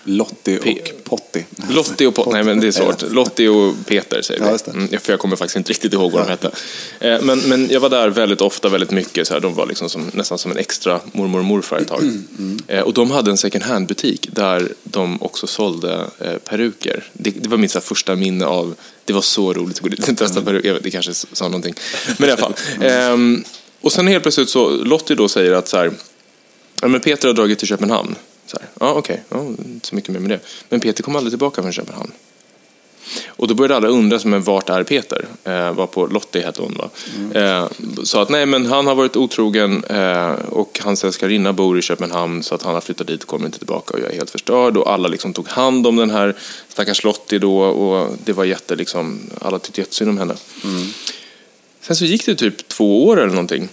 Lottie P- och Potty. Lottie och Pot- nej men det är svårt. Lottie och Peter säger vi. Ja. Mm, för jag kommer faktiskt inte riktigt ihåg vad de hette. Eh, Men, men jag var där väldigt ofta, väldigt mycket. Så här, de var liksom som, nästan som en extra mormor och morfar ett tag. Mm, Eh, Och de hade en second hand-butik där de också sålde eh, peruker. Det, det var mitt så här, första minne av, det var så roligt att gå dit och testa peruker. Jag vet, Det kanske sa någonting. Men i alla fall. *laughs* Ehm, och sen helt plötsligt så, Lottie då säger att så här, Ja, men Peter har dragit till Köpenhamn. Så här, ja, okej, ja, inte så mycket mer med det. Men Peter kom aldrig tillbaka från Köpenhamn. Och då började alla undra, men vart är Peter? Eh, var på Lottie hette hon va? Eh, sa att nej, men han har varit otrogen eh, och hans älskarinna bor i Köpenhamn så att han har flyttat dit och kommer inte tillbaka och jag är helt förstörd. Och alla liksom tog hand om den här stackars Lottie då och det var jätte, liksom, alla tyckte jättesynd om henne. Sen så gick det typ två år eller någonting.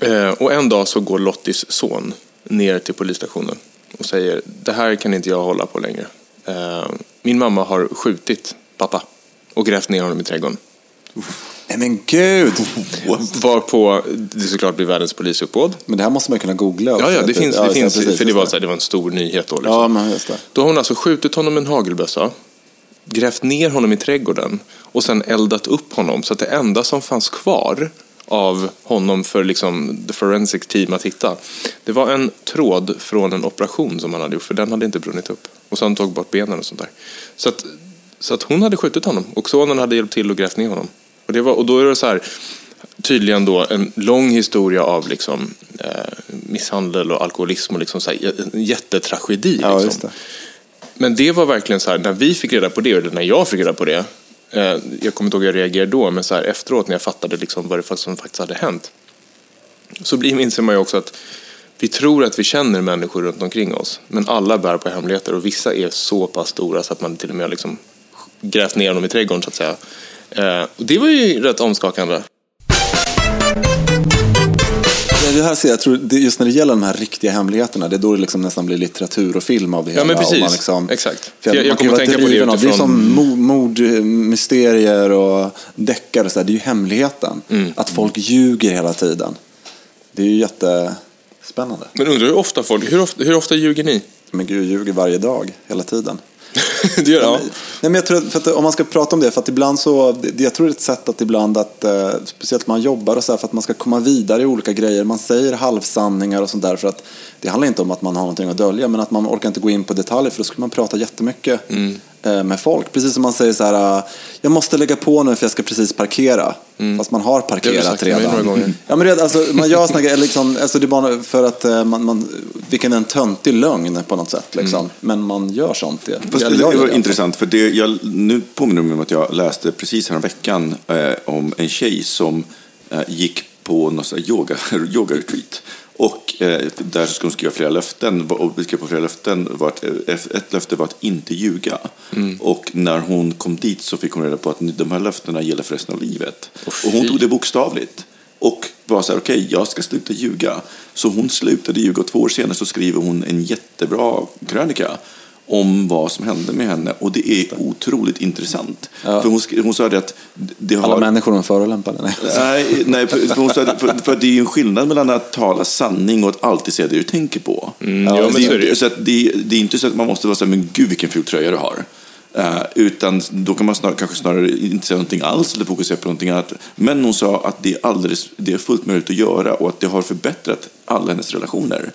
Eh, och en dag så går Lottis son ner till polisstationen och säger det här kan inte jag hålla på längre. Eh, min mamma har skjutit pappa och grävt ner honom i trädgården. Nej men gud! Varpå det såklart blir världens polisuppbåd. Men det här måste man kunna googla. också. Ja, ja, det finns, Ja, det finns precis, för det var, så här, det var en stor nyhet då. Liksom. Ja, men just det. Då har hon alltså skjutit honom med en hagelbössa, grävt ner honom i trädgården och sen eldat upp honom så att det enda som fanns kvar av honom för liksom the forensic team att hitta, det var en tråd från en operation som han hade gjort, för den hade inte brunnit upp. Och så han tog bort benen och sånt där. Så att, så att hon hade skjutit honom och sonen hade hjälpt till och grävt ner honom. Och, det var, och då är det så här, tydligen då en lång historia av liksom, eh, misshandel och alkoholism och liksom så här, en jättetragedi. Ja, liksom. det. Men det var verkligen så här, när vi fick reda på det, eller när jag fick reda på det, Eh, jag kommer inte ihåg hur jag reagerade då, men så här, efteråt när jag fattade liksom vad det faktiskt- som faktiskt hade hänt, så blir, inser man ju också att vi tror att vi känner människor runt omkring oss, men alla bär på hemligheter och vissa är så pass stora så att man till och med har liksom grävt ner dem i trädgården så att säga. Eh, och det var ju rätt omskakande det här ser jag, jag tror just när det gäller de här riktiga hemligheterna, det är då det liksom nästan blir litteratur och film av det Ja, men hela. precis. liksom, Exakt. För jag- jag man kan kommer tänka på det av- Det är utifrån- som mo- mordmysterier och deckare, och så här, det är ju hemligheten. Mm. Att folk ljuger hela tiden. Det är ju jättespännande. Men undrar hur ofta folk, hur ofta, hur ofta ljuger ni? Men gud, jag ljuger varje dag, hela tiden. *laughs* det gör ja. Nej, men jag tror att, att om man ska prata om det, för att ibland så, det, jag tror det är ett sätt att ibland att, eh, speciellt när man jobbar och så här, för att man ska komma vidare i olika grejer, man säger halvsanningar och sånt där, för att det handlar inte om att man har någonting att dölja, men att man orkar inte gå in på detaljer, för då skulle man prata jättemycket. Eh, med folk. Precis som man säger så här, eh, jag måste lägga på nu för jag ska precis parkera, fast man har parkerat sagt redan. gånger. *laughs* Ja, men redan, alltså, man gör såna liksom, alltså, det är bara för att eh, man, man, vilken en töntig lögn på något sätt, liksom. men man gör sånt. Det, Fast det, jag det var intressant, för det, jag, nu påminner mig om att jag läste precis här veckan eh, om en tjej som eh, gick på någon yoga, *laughs* yoga retreat. Och eh, där skulle hon skriva flera löften. Och vi skrev på flera löften. Var att, eh, ett löfte var att inte ljuga. Och när hon kom dit så fick hon reda på att de här löftena gäller för resten av livet. och hon tog det bokstavligt. Och var så här, okej, jag ska sluta ljuga. Så hon slutade ljuga och två år senare så skriver hon en jättebra krönika om vad som hände med henne. Och det är otroligt intressant. För hon, hon sa det att det har... Alla människor är förolämpade. Nej. Nej, nej för, för, hon sa det- för, för det är ju en skillnad mellan att tala sanning och att alltid säga det du tänker på. Mm, ja, men det, är så att det, det är inte så att man måste vara så här, men gud vilken ful tröja du har. Eh, utan då kan man snar, kanske snarare inte säga någonting alls eller fokusera på någonting annat. Men hon sa att det är, alldeles, det är fullt möjligt att göra och att det har förbättrat alla hennes relationer.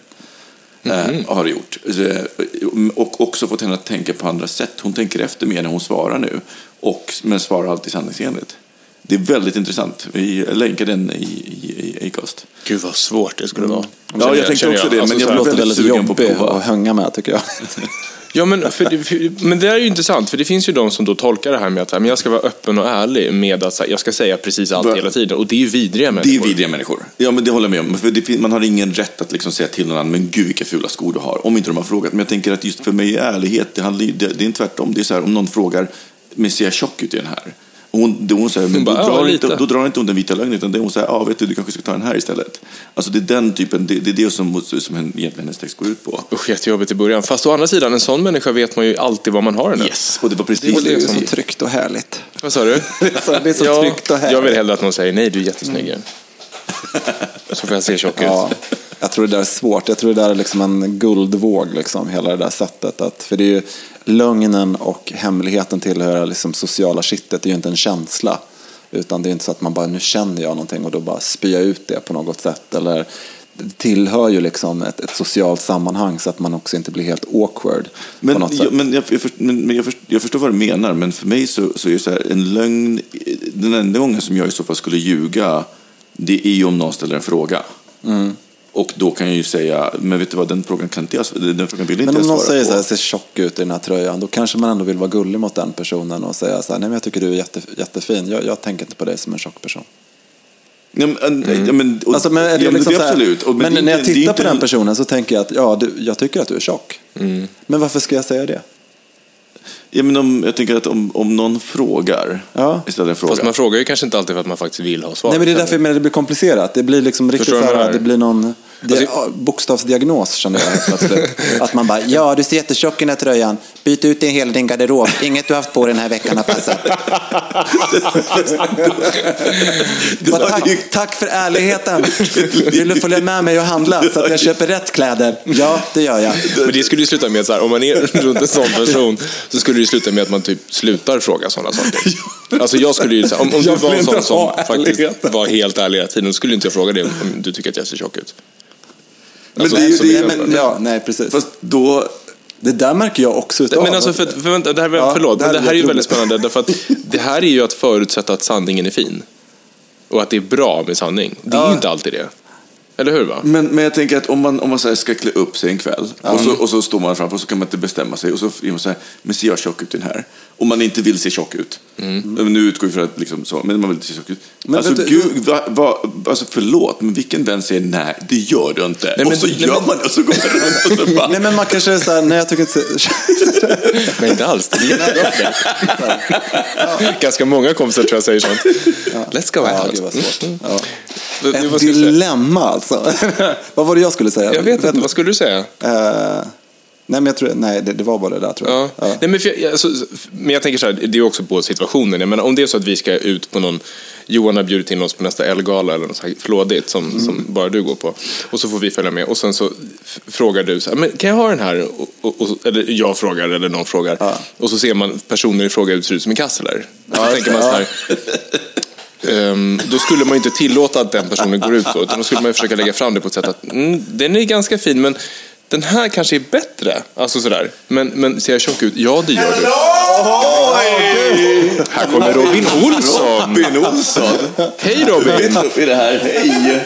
Eh, har det gjort. Eh, Och också fått henne att tänka på andra sätt. Hon tänker efter mer när hon svarar nu. Och, men svarar alltid sanningsenligt. Det är väldigt intressant. Vi länkar den i, i, i Acast. Gud vad svårt det skulle vara. Ja, jag tänkte också det, men jag så blev här- låter väldigt väldigt sugen på att prova. att hänga med tycker jag. *laughs* Ja, men, för det, för, men det är ju intressant, för det finns ju de som då tolkar det här med att men jag ska vara öppen och ärlig med att jag ska säga precis allt hela tiden. Och det är ju vidriga Det är människor. vidriga människor. Ja, men det håller jag med om. För det, man har ingen rätt att liksom säga till någon annan, men gud vilka fula skor du har. Om inte de har frågat. Men jag tänker att just för mig är ärlighet, det, handlar, det, det är tvärtom. Det är så här, om någon frågar, men ser jag tjock ut i den här? Hon, då, hon säger, men bara, då, "Ja, drar lite." inte, då drar inte hon den vita lögnen, utan det hon säger, ja vet du, du kanske ska ta den här istället. Alltså det är den typen, det, det är det som, som egentligen hennes text går ut på. Usch, jättejobbigt i början. Fast å andra sidan, en sån människa vet man ju alltid vad man har henne. Yes, och det var Det precis är det så som... tryggt och härligt. Vad sa du? *laughs* Det är så ja, tryggt och härligt. jag vill hellre att någon säger nej, du är jättesnygg. Så får jag se tjock ut. Ja, jag tror det där är svårt. Jag tror det där är liksom en guldvåg, liksom, hela det där sättet. Att, för det är ju lögnen och hemligheten tillhör liksom sociala kittet. Det är ju inte en känsla. Utan det är inte så att man bara, nu känner jag någonting och då bara spyr jag ut det på något sätt. Eller det tillhör ju liksom ett, ett socialt sammanhang så att man också inte blir helt awkward på Men, något sätt. jag, men, jag, jag, förstår, men jag, förstår, jag förstår vad du menar, men för mig så, så är det så här, en lögn, den enda gången som jag i så fall skulle ljuga, det är ju om någon ställer en fråga. Mm. Och då kan jag ju säga, men vet du vad, den frågan kan inte jag, den frågan vill inte Men om någon säger på. så här, ser tjock ut i den här tröjan, då kanske man ändå vill vara gullig mot den personen och säga så här, nej men jag tycker du är jätte, jättefin, jag, jag tänker inte på dig som en tjock person. Ja, men, ja, men, och, Alltså, men är det ja, men liksom det så är här- absolut. Och, men det är när jag tittar på den en- personen så tänker jag att ja, du, jag tycker att du är tjock. Men varför ska jag säga det? Ja, men om, jag tänker att om, om någon frågar, Ja. istället för fråga. Fast man frågar ju kanske inte alltid för att man faktiskt vill ha svar. Nej, men det är därför jag menar, det blir komplicerat. Det blir liksom riktigt Förstår så här, det blir någon dia- Alltså- bokstavsdiagnos känner jag plötsligt. *laughs* att man bara, ja du ser jättetjock i den här tröjan, byt ut en hela din garderob, inget du haft på den här veckan har passat. Bara, tack, tack för ärligheten. Vill du följa med mig och handla så att jag köper rätt kläder? Ja, det gör jag. Men det skulle ju sluta med att så här, om man är runt en sån person så skulle det ju sluta med att man typ slutar fråga sådana saker. *laughs* Alltså jag skulle ju, om, om du Jag var en sån som faktiskt var helt ärlig hela tiden, skulle inte jag fråga dig om du tycker att jag ser tjock ut. Men Alltså, det är ju det, mycket- Men, ja, nej, precis. Fast då... Det där märker jag också utav. Men alltså, för, för, vänta, det här, Ja, förlåt, det här men det är här är ju väldigt spännande därför att det här är ju att förutsätta att sanningen är fin. Och att det är bra med sanning. Det är Ja. ju inte alltid det. Eller hur? va? Men, men jag tänker att om man, om man så ska klä upp sig en kväll och, så, och så står man framför och så kan man inte bestämma sig och så är man så här, men ser jag tjock ut i den här? Om man inte vill se tjock ut. Men Nu utgår vi från att liksom så, men man vill inte se tjock ut. Men alltså, du- gud, va, va, alltså förlåt, men vilken vän säger nej, det gör du inte. Nej, men- och så nej, gör men- man det och så går man runt och så *laughs* bara, Nej, men man kanske är så här, nej jag tycker inte... *laughs* Men inte alls. Det är bra för det. Ganska många kompisar tror jag säger sånt. Let's go Ja, out. vad svårt. Ja. Ett dilemma alltså. *laughs* vad var det jag skulle säga? Jag vet inte, vad skulle du säga? Eh, nej, men jag tror, nej det, det var bara det där tror jag. Ja. Ja. Nej, men, jag- alltså, men jag tänker så här, det är också på situationen. Jag menar, om det är så att vi ska ut på någon, Johan har bjudit in oss på nästa Elgala eller något så här flådigt som, Mm. som bara du går på. Och så får vi följa med och sen så frågar du så här, men kan jag ha den här? Och, och, och, eller jag frågar eller någon frågar. Och så ser man personen i fråga ut ser ut som en kassler. Då tänker man så här, *laughs* Ehm, då skulle man ju inte tillåta att den personen går ut så, utan då skulle man ju försöka lägga fram det på ett sätt att mm, den är ganska fin, men den här kanske är bättre. Alltså sådär. Men, men ser jag tjock ut? Ja, det gör du. Här kommer Robin Olsson. Robin Olsson. Hej Robin! upp i det här. Hej!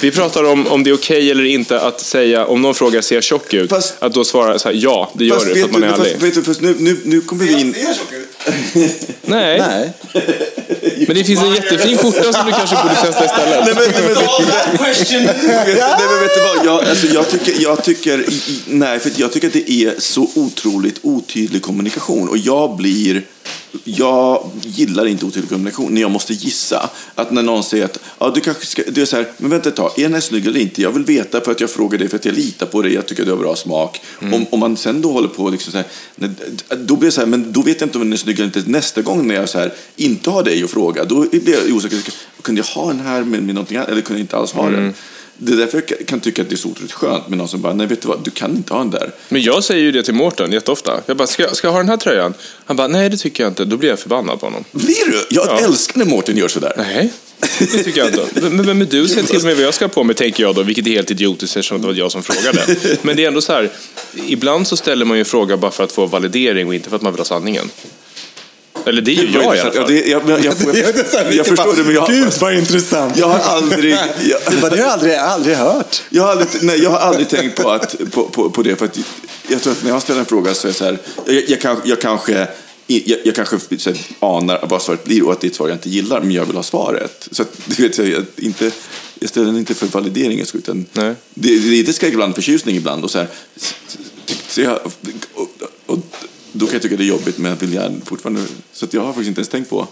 Vi pratar om om det är okej eller inte att säga, om någon frågar ser jag tjock ut, Fast- att då svara så här, ja, det gör du, för att man är ärlig. fast, vet du, fast nu, nu, nu kommer vi in... *laughs* Nej. Nej. men det finns en jättefin skjorta som du kanske borde testa istället. Nej, men, *laughs* nej, men, vet, nej, men vet du vad? Jag, alltså, jag tycker, jag tycker, nej, för jag tycker att det är så otroligt otydlig kommunikation. Och jag blir, jag gillar inte otydlig kommunikation när jag måste gissa. Att när någon säger att, ja, du kanske ska, det är så här, men vänta ett tag, är den här snygg eller inte? Jag vill veta för att jag frågar dig för att jag litar på dig, jag tycker att du har bra smak. Om, om man sen då håller på liksom så här, då blir det så här, men då vet jag inte om den är snygg eller inte. Nästa gång när jag så här, inte har dig att fråga, då blir jag osäker. Kunde jag ha den här med, med någonting annat eller kunde jag inte alls ha den? Det är därför jag kan tycka att det är så otroligt skönt med någon som bara, nej vet du vad, du kan inte ha den där. Men jag säger ju det till Mårten jätteofta. Jag bara, ska jag, ska jag ha den här tröjan? Han bara, nej det tycker jag inte. Då blir jag förbannad på honom. Blir du? Jag Ja. älskar när Mårten gör sådär. Nej, det tycker jag inte. *laughs* Men vem är du säga till mig vad jag ska ha på mig, tänker jag då, vilket är helt idiotiskt eftersom det var jag som frågade. Men det är ändå så här, ibland så ställer man ju en fråga bara för att få validering och inte för att man vill ha sanningen. Eller det är ju jag i alla Ja, fall. jag, *laughs* förstår det, men jag, Gud vad intressant. jag har aldrig... *laughs* Jag, Det har jag aldrig, aldrig hört. Jag har aldrig, nej, jag har aldrig tänkt på, att, på, på, på det. För att jag tror att när jag ställer en fråga så är det så här, jag, jag, kan, jag kanske, jag, jag kanske så här, anar vad svaret blir och att det är ett svar jag inte gillar, men jag vill ha svaret. Så att, du vet, jag, inte, jag ställer den inte för valideringens skull, utan Nej. det, det är lite skräck ibland, förtjusning ibland. Och så här, så jag, och, och, då kan jag tycka det är jobbigt, med att vilja... fortfarande... Så att jag har faktiskt inte ens tänkt på,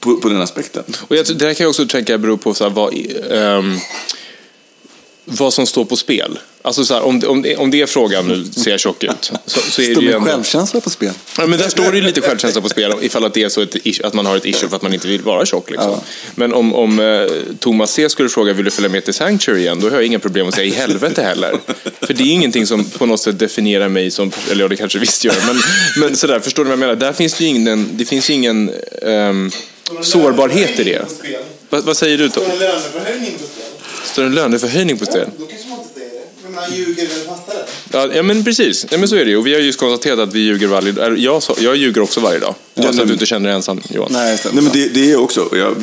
på, på den aspekten. Och jag, det här kan jag också tänka beror på så här, vad, um, vad som står på spel. Alltså så här, om, det- om, det, om det är frågan nu, ser jag tjock ut? Så, så är det Står ju min ändå... självkänsla på spel? Ja, men där står det ju lite självkänsla på spel ifall att det är så ett, att man har ett issue för att man inte vill vara tjock. Liksom. Men om, om eh, Thomas C skulle fråga vill du följa med till Sanctuary igen, då har jag inga problem att säga i helvete heller. För det är ingenting som på något sätt definierar mig som, eller ja, det kanske visst gör, men, men sådär, förstår du vad jag menar? Där finns det ju ingen, det finns ju ingen ehm, sårbarhet i det. Vad, vad säger du? Tom? Står en löneförhöjning på spel? Spel? Då kanske man inte säger det. Men man ljuger väl fastare? Ja, ja men precis. Ja, men så är det ju. Och vi har just konstaterat att vi ljuger varje dag. Jag, jag ljuger också varje dag. Jag så att du inte känner dig ensam, Johan. Nej, Nej, men det, det är jag också. Jag,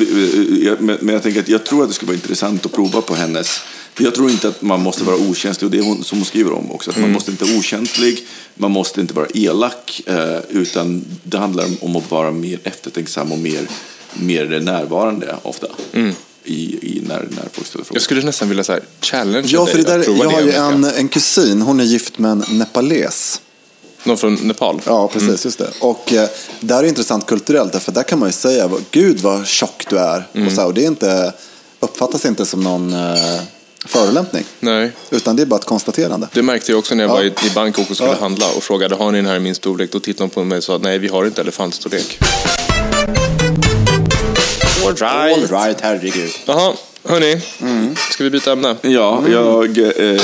jag, men jag tänker att jag tror att det skulle vara intressant att prova på hennes. För jag tror inte att man måste vara okänslig, och det är hon som hon skriver om också. Att Man måste inte vara okänslig, man måste inte vara elak, eh, utan det handlar om- att vara mer eftertänksam och mer, mer närvarande ofta. I, i när, när folk ställer frågor. Jag skulle nästan vilja så här, challenge Ja, för det där, jag har ju en, en kusin, hon är gift med en nepales. Någon från Nepal? Ja, precis. Just det. Och eh, där är det intressant kulturellt, därför där kan man ju säga, vad- gud vad tjock du är. Och, så, och det är inte, uppfattas inte som någon eh, förolämpning, Nej. utan det är bara ett konstaterande. Det märkte jag också när jag Ja. var i, i Bangkok och skulle Ja. handla och frågade har ni den här i min storlek? Då tittade de på mig och sa nej, vi har inte elefantstorlek. All right. right, herregud. Jaha, hörni. Ska vi byta ämne? Ja, jag, eh,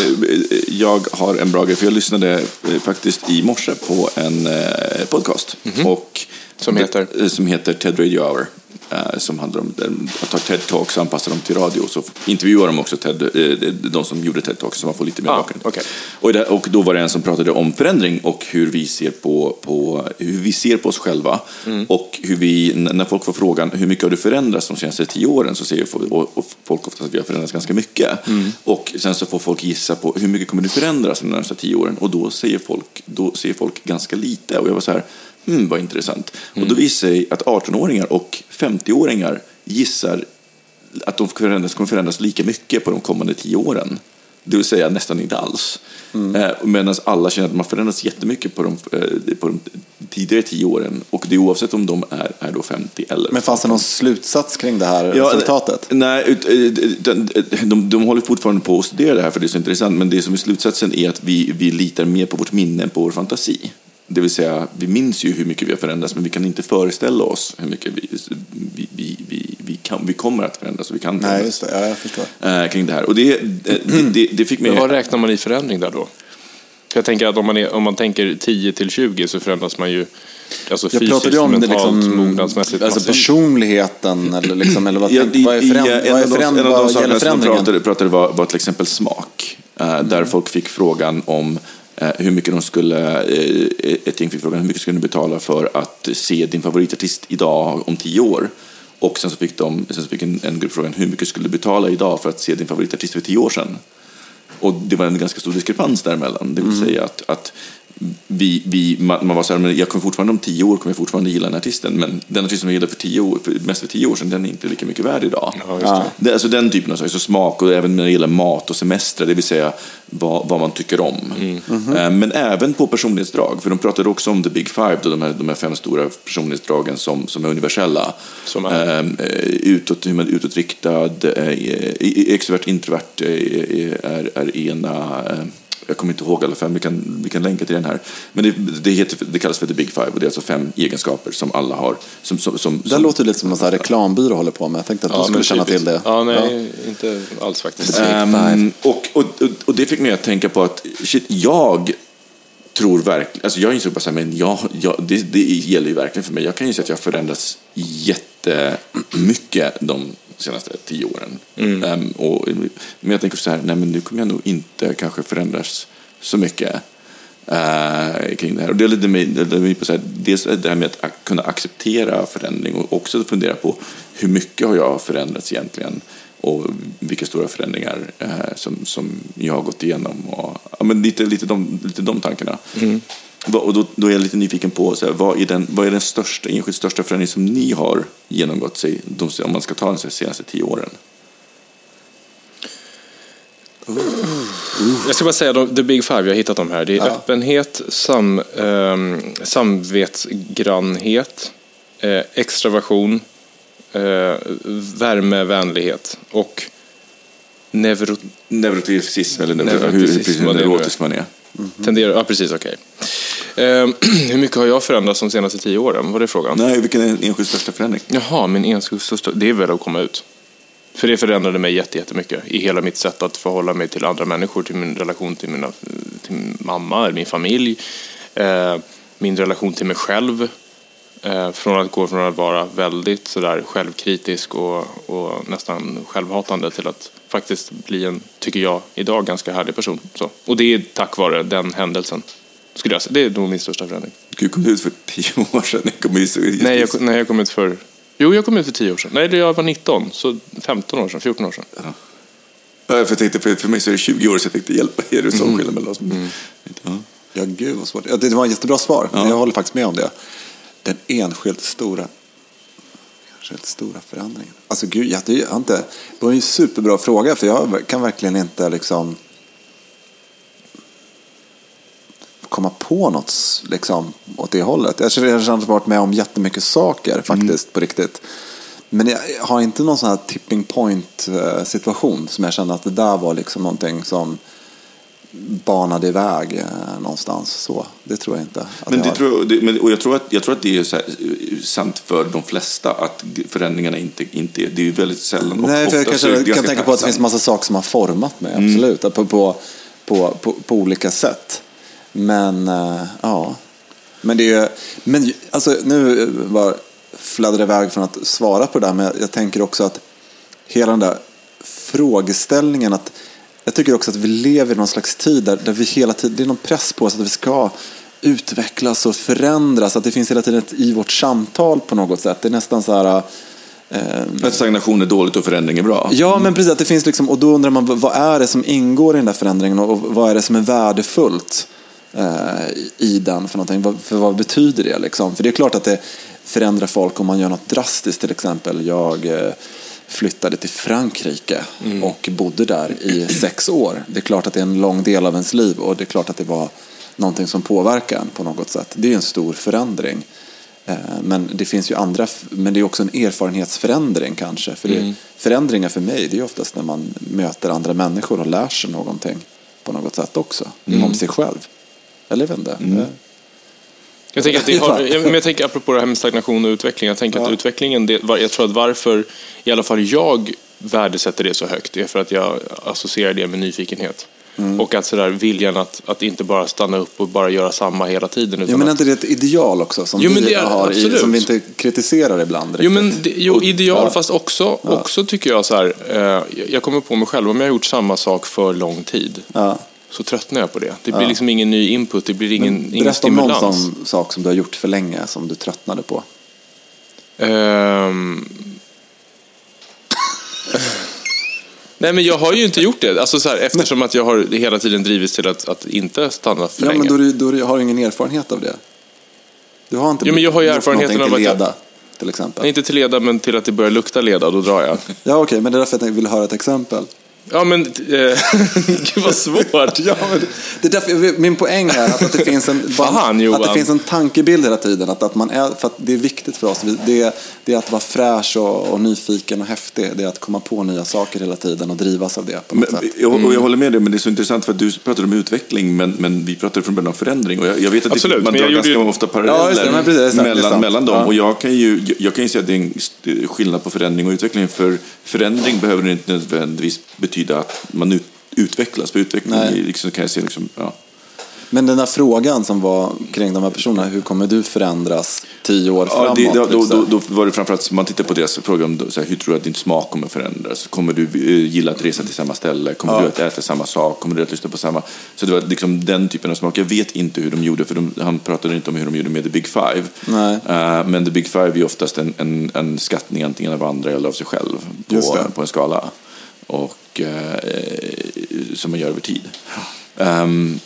jag har en bra grej, för jag lyssnade eh, faktiskt i morse på en eh, podcast. Och Som heter? eh, Som heter TED Radio Hour. Eh, som handlar om att ta TED-talks och anpassa dem till radio. Så intervjuar de också TED, eh, de som gjorde TED-talks så man får lite mer Ah, bakgrund. okej. Och, och då var det en som pratade om förändring och hur vi ser på, på, hur vi ser på oss själva. Mm. Och hur vi, när folk får frågan hur mycket har du förändrats de senaste tio åren så säger folk ofta att vi har förändrats ganska mycket. Mm. Och sen så får folk gissa på hur mycket kommer du förändras de närmaste tio åren. Och då säger folk, då säger folk ganska lite. Och jag var så här, hmm, vad intressant. Och Mm. då visar sig att 18-åringar och 50-åringar gissar att de förändras, kommer förändras lika mycket på de kommande tio åren. det vill säga nästan inte alls. Eh, Medan alla känner att man förändras jättemycket på de, eh, på de tidigare tio åren. Och det är oavsett om de är, är då 50 eller Men fanns det någon slutsats kring det här Ja, resultatet? Nej, ut- eh, de, de, de håller fortfarande på att studera det här för det är så intressant. Men det som är slutsatsen är att vi, vi litar mer på vårt minne än på vår fantasi. Det vill säga, vi minns ju hur mycket vi har förändrats men vi kan inte föreställa oss hur mycket vi, vi, vi, vi, vi, kan, vi kommer att förändras och vi kan Nej, förändras. just det. Ja, jag förstår. eh, kring det här. Och det, eh, det, det, det fick mig... Men vad räknar man i förändring där då? För jag tänker att om man, är, om man tänker 10 till 20 så förändras man ju alltså Jag fysiskt, pratade om det mentalt, liksom, mognadsmässigt. alltså personligheten eller, liksom, eller vad, Ja, tänk, vad är, i- föränd, i- vad är en av de- föränd, en av de vad sakerna som de pratade, pratade var, var till exempel smak. eh, Där folk fick frågan om hur mycket de skulle, eh, ett gäng fick frågan hur mycket skulle du betala för att se din favoritartist idag om tio år? Och sen så fick, de, sen så fick en, en grupp frågan hur mycket skulle du betala idag för att se din favoritartist för tio år sedan? Och det var en ganska stor diskrepans däremellan. Det vill säga att, att vi, vi, man, man var så här, men jag kommer fortfarande om tio år kommer jag fortfarande gilla den artisten, men den artisten jag gillade för tio år, för, mest för tio år sedan, den är inte lika mycket värd idag. Ja, just det. alltså den typen av saker, så smak och även när det gäller mat och semester, det vill säga vad, vad man tycker om. Eh, Men även på personlighetsdrag, för de pratade också om the big five, då de, här, de här fem stora personlighetsdragen som, som är universella. Som är? Eh, utåt, hur man är utåtriktad, eh, extrovert, introvert eh, är, är ena. eh, Jag kommer inte ihåg alla fem, vi kan, vi kan länka till den här. Men det, det, heter, det kallas för the big five och det är alltså fem egenskaper som alla har. Som, som, som, Det som, låter lite som en reklambyrå håller på med. Jag tänkte att du Ja, skulle men känna till det. Ja, nej, inte alls faktiskt. Ehm, och, och, och, och det fick mig att tänka på att shit, jag tror verkligen, alltså jag insåg bara så här, men jag, jag, det, det gäller ju verkligen för mig. Jag kan ju säga att jag har förändrats jättemycket de senaste tio åren. Ehm, och, men jag tänker så här, nej men nu kommer jag nog inte kanske förändras så mycket. eh, kring det här. Och det det leder mig på så här, dels det här med att kunna acceptera förändring och också fundera på hur mycket har jag förändrats egentligen och vilka stora förändringar eh, som, som jag har gått igenom. Och, ja, men lite, lite, de, lite de tankarna. Va- Och då, då är jag lite nyfiken på så här, vad, är den, vad är den största, enskilt största förändring som ni har genomgått sig, de, om man ska ta de senaste tio åren? Jag ska bara säga de, the big five, jag har hittat dem här. Det är öppenhet, sam, ehm, samvetsgrannhet, eh, extraversion, eh, värme, vänlighet och neuro, Neuroticism eller neuro, hur, Neuroticism, hur, precis, är. neurotisk man är. tenderar, ja precis, okej. Ehm, *clears throat* hur mycket har jag förändrats de senaste tio åren? Var det frågan? Nej, vilken är den enskilt största förändring? Jaha, min enskilt största, det är väl att komma ut. För det förändrade mig jätte- jättemycket i hela mitt sätt att förhålla mig till andra människor, till min relation till, mina, till min mamma, eller min familj, eh, min relation till mig själv. Eh, från att gå från att vara väldigt sådär självkritisk och, och nästan självhatande till att faktiskt bli en, tycker jag, idag ganska härlig person. Så. Och det är tack vare den händelsen. Skulle jag säga. Det är nog min största förändring. Gud, kom du ut för tio år sedan? Jag kom ut, Nej, jag, nej, jag kom ut för... Jo, jag kom ut för 10 år sedan. Nej, jag var 19, så 15 år sedan, 14 år sedan. Ja, för, jag tänkte, för, för mig så är det 20 år så jag tänkte hjälpa er. Det är sån skillnad mellan oss. Ja. Ja, gud vad svårt. Ja, det var ett jättebra svar. Ja. Jag håller faktiskt med om det. Den enskilt stora, enskilt stora förändringen. Alltså gud, jag, det, jag inte, det var ju en superbra fråga för jag kan verkligen inte liksom komma på något liksom, åt det hållet. Jag känner jag har varit med om jättemycket saker faktiskt på riktigt. Men jag har inte någon sån här tipping point eh, situation som jag kände att det där var liksom någonting som banade iväg eh, någonstans. Så, det tror jag inte. Men jag det tror, det, men, och jag tror, att, jag tror att det är så här, eh, sant för de flesta att förändringarna inte, inte är... Det är väldigt sällan. och Nej, för jag kanske kan tänka på att det finns massa saker som har format mig, absolut. På, på, på, på, på olika sätt. Men, eh, ja. Men det är men alltså nu var fladdrar iväg från att svara på det där, men jag, tänker också att hela den där frågeställningen att jag tycker också att vi lever i någon slags tid där, där vi hela tiden, det är någon press på oss att vi ska utvecklas och förändras, att det finns hela tiden ett, i vårt samtal på något sätt. Det är nästan så här, eh, Att stagnation är dåligt och förändring är bra. Ja, men precis. Att det finns liksom, och då undrar man vad är det som ingår i den där förändringen och vad är det som är värdefullt i den för någonting? För vad betyder det liksom? För det är klart att det förändrar folk om man gör något drastiskt till exempel. Jag eh, flyttade till Frankrike och bodde där i sex år. Det är klart att det är en lång del av ens liv och det är klart att det var någonting som påverkar en på något sätt. Det är en stor förändring. Eh, Men det finns ju andra, men det är också en erfarenhetsförändring kanske. För det, Förändringar för mig, det är oftast när man möter andra människor och lär sig någonting på något sätt också. Om sig själv. Eller jag vet inte. Eh, Jag tänker, att det *laughs* har, jag, men jag tänker apropå det här med stagnation och utveckling. Jag tänker att utvecklingen, det, jag tror att varför i alla fall jag värdesätter det så högt är för att jag associerar det med nyfikenhet. Mm. Och att sådär viljan att, att inte bara stanna upp och bara göra samma hela tiden. Utan Ja, men är inte det ett ideal också som, Jo, vi, är- har i, som vi inte kritiserar ibland? Jo, men det, jo, ideal, ja. fast också, också tycker jag så här, eh, jag kommer på mig själv, om jag har gjort samma sak för lång tid, Ja. Så tröttnar jag på det. Det blir liksom ingen ny input, det blir ingen, ingen Berätta om någon stimulans. sån sak som du har gjort för länge som du tröttnade på. Ehm. *laughs* Nej men jag har ju inte gjort det, alltså så här, eftersom att jag har hela tiden drivits till att, att inte stanna för Ja, länge. men då, då har du ingen erfarenhet av det. Du har inte Jo, men jag har ju erfarenheten av att jag- leda, till exempel. Nej, inte till leda, men till att det börjar lukta leda, då drar jag. Ja, okej, men det är därför jag vill höra ett exempel. Ja, men... Eh, *laughs* gud vad svårt. Ja, men det är därför, jag min poäng är att, att, det finns en, *laughs* Fan, att det finns en tankebild hela tiden. Att, att man är, för att det är viktigt för oss. Det, det är att vara fräsch och, och nyfiken och häftig. Det är att komma på nya saker hela tiden och drivas av det på något Men, sätt. jag, och Mm. jag håller med dig, men det är så intressant för att du pratade om utveckling, men, men vi pratade från början om förändring. Och jag, jag vet att Absolut, det, man jag drar ganska ju- ofta Ja, paralleller det, men precis, det är sant, det är mellan, mellan dem. Ja. Och jag kan, ju, jag, jag kan ju säga att det är en skillnad på förändring och utveckling. För förändring behöver inte nödvändigtvis betyda att man ut, utvecklas. För utveckling Nej. liksom, kan jag se liksom, ja. Men den här frågan som var kring de här personerna. Hur kommer du förändras tio år Ja, framåt? det, då, då, liksom? då, då var det framförallt, man tittar på deras fråga om så här, hur tror du att din smak kommer förändras? Kommer du eh, gilla att resa till samma ställe? Kommer Ja. du att äta samma sak? Kommer du att lyssna på samma? Så det var liksom den typen av smak. Jag vet inte hur de gjorde, för de, han pratade inte om hur de gjorde med The Big Five. Nej. Eh, men The Big Five är oftast en, en, en skattning antingen av andra eller av sig själv på, på en skala. Och, eh, som man gör över tid. Ehm,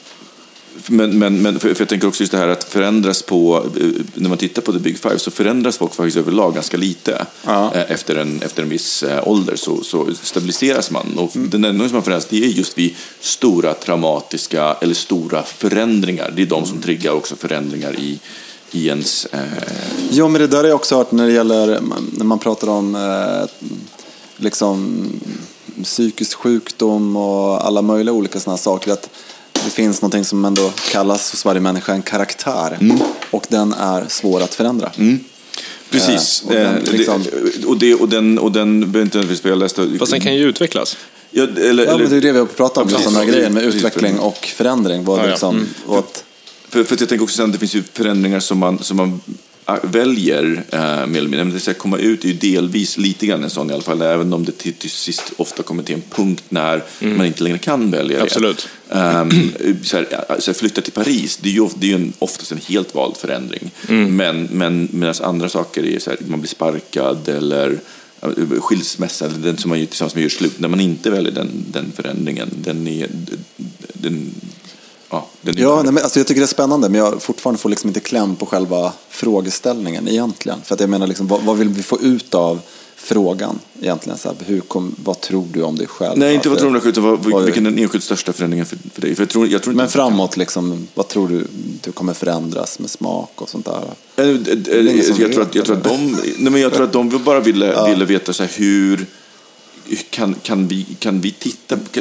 men, men, men för, för jag tänker också just det här att förändras på, eh, när man tittar på The Big Five så förändras folk faktiskt överlag ganska lite. Ja. Eh, Efter, en, efter en viss ålder så, så stabiliseras man. Och den enda som har förändrats det är just vid stora traumatiska eller stora förändringar. Det är de som triggar också förändringar i, i ens... Eh, Ja, men det där har jag också hört när det gäller när man pratar om eh, liksom psykisk sjukdom och alla möjliga olika sådana saker. Att det finns någonting som ändå kallas hos varje människa en karaktär. Mm. Och den är svår att förändra. precis. Eh, och den Eh, liksom- det, och, det, och den, och den behöver inte nödvändigtvis jag läste... Fast den kan ju utvecklas. Ja, eller, Ja, men det är det vi har pratat om, Ja, just den här precis. grejen med Precis. utveckling och förändring. Vad Ja, ja. liksom, Mm. För, för att jag tänker också att det finns ju förändringar som man, som man väljer eh, mer eller mindre. Det ska komma ut är ju delvis lite grann en sån i alla fall. Även om det till, till sist ofta kommer till en punkt när man inte längre kan välja Absolut. det. Ehm, *clears throat* så här, alltså, flytta till Paris, det är ju, det är ju en, oftast en helt vald förändring. Men, men medan andra saker är så här, man blir sparkad eller ja, skilsmässa, eller den som man gör tillsammans med gör slut. När man inte väljer den, den förändringen, den är... Den, ja, Ja, nej, men alltså jag tycker det är spännande, men jag fortfarande får liksom inte kläm på själva frågeställningen egentligen. För att jag menar, liksom, vad, vad vill vi få ut av frågan egentligen? Så här, hur kom, vad tror du om dig själv? Nej, inte vad tror du, utan vad, Vad- vilken är den enskilt största förändringen för, för dig? För jag tror, jag tror Men framåt, liksom, vad tror du du kommer förändras med smak och sånt där? Eh, eh, som Jag tror att, jag tror att eller? de, nej men jag tror att de bara ville, ville veta så här, hur kan, kan, vi, kan vi titta på-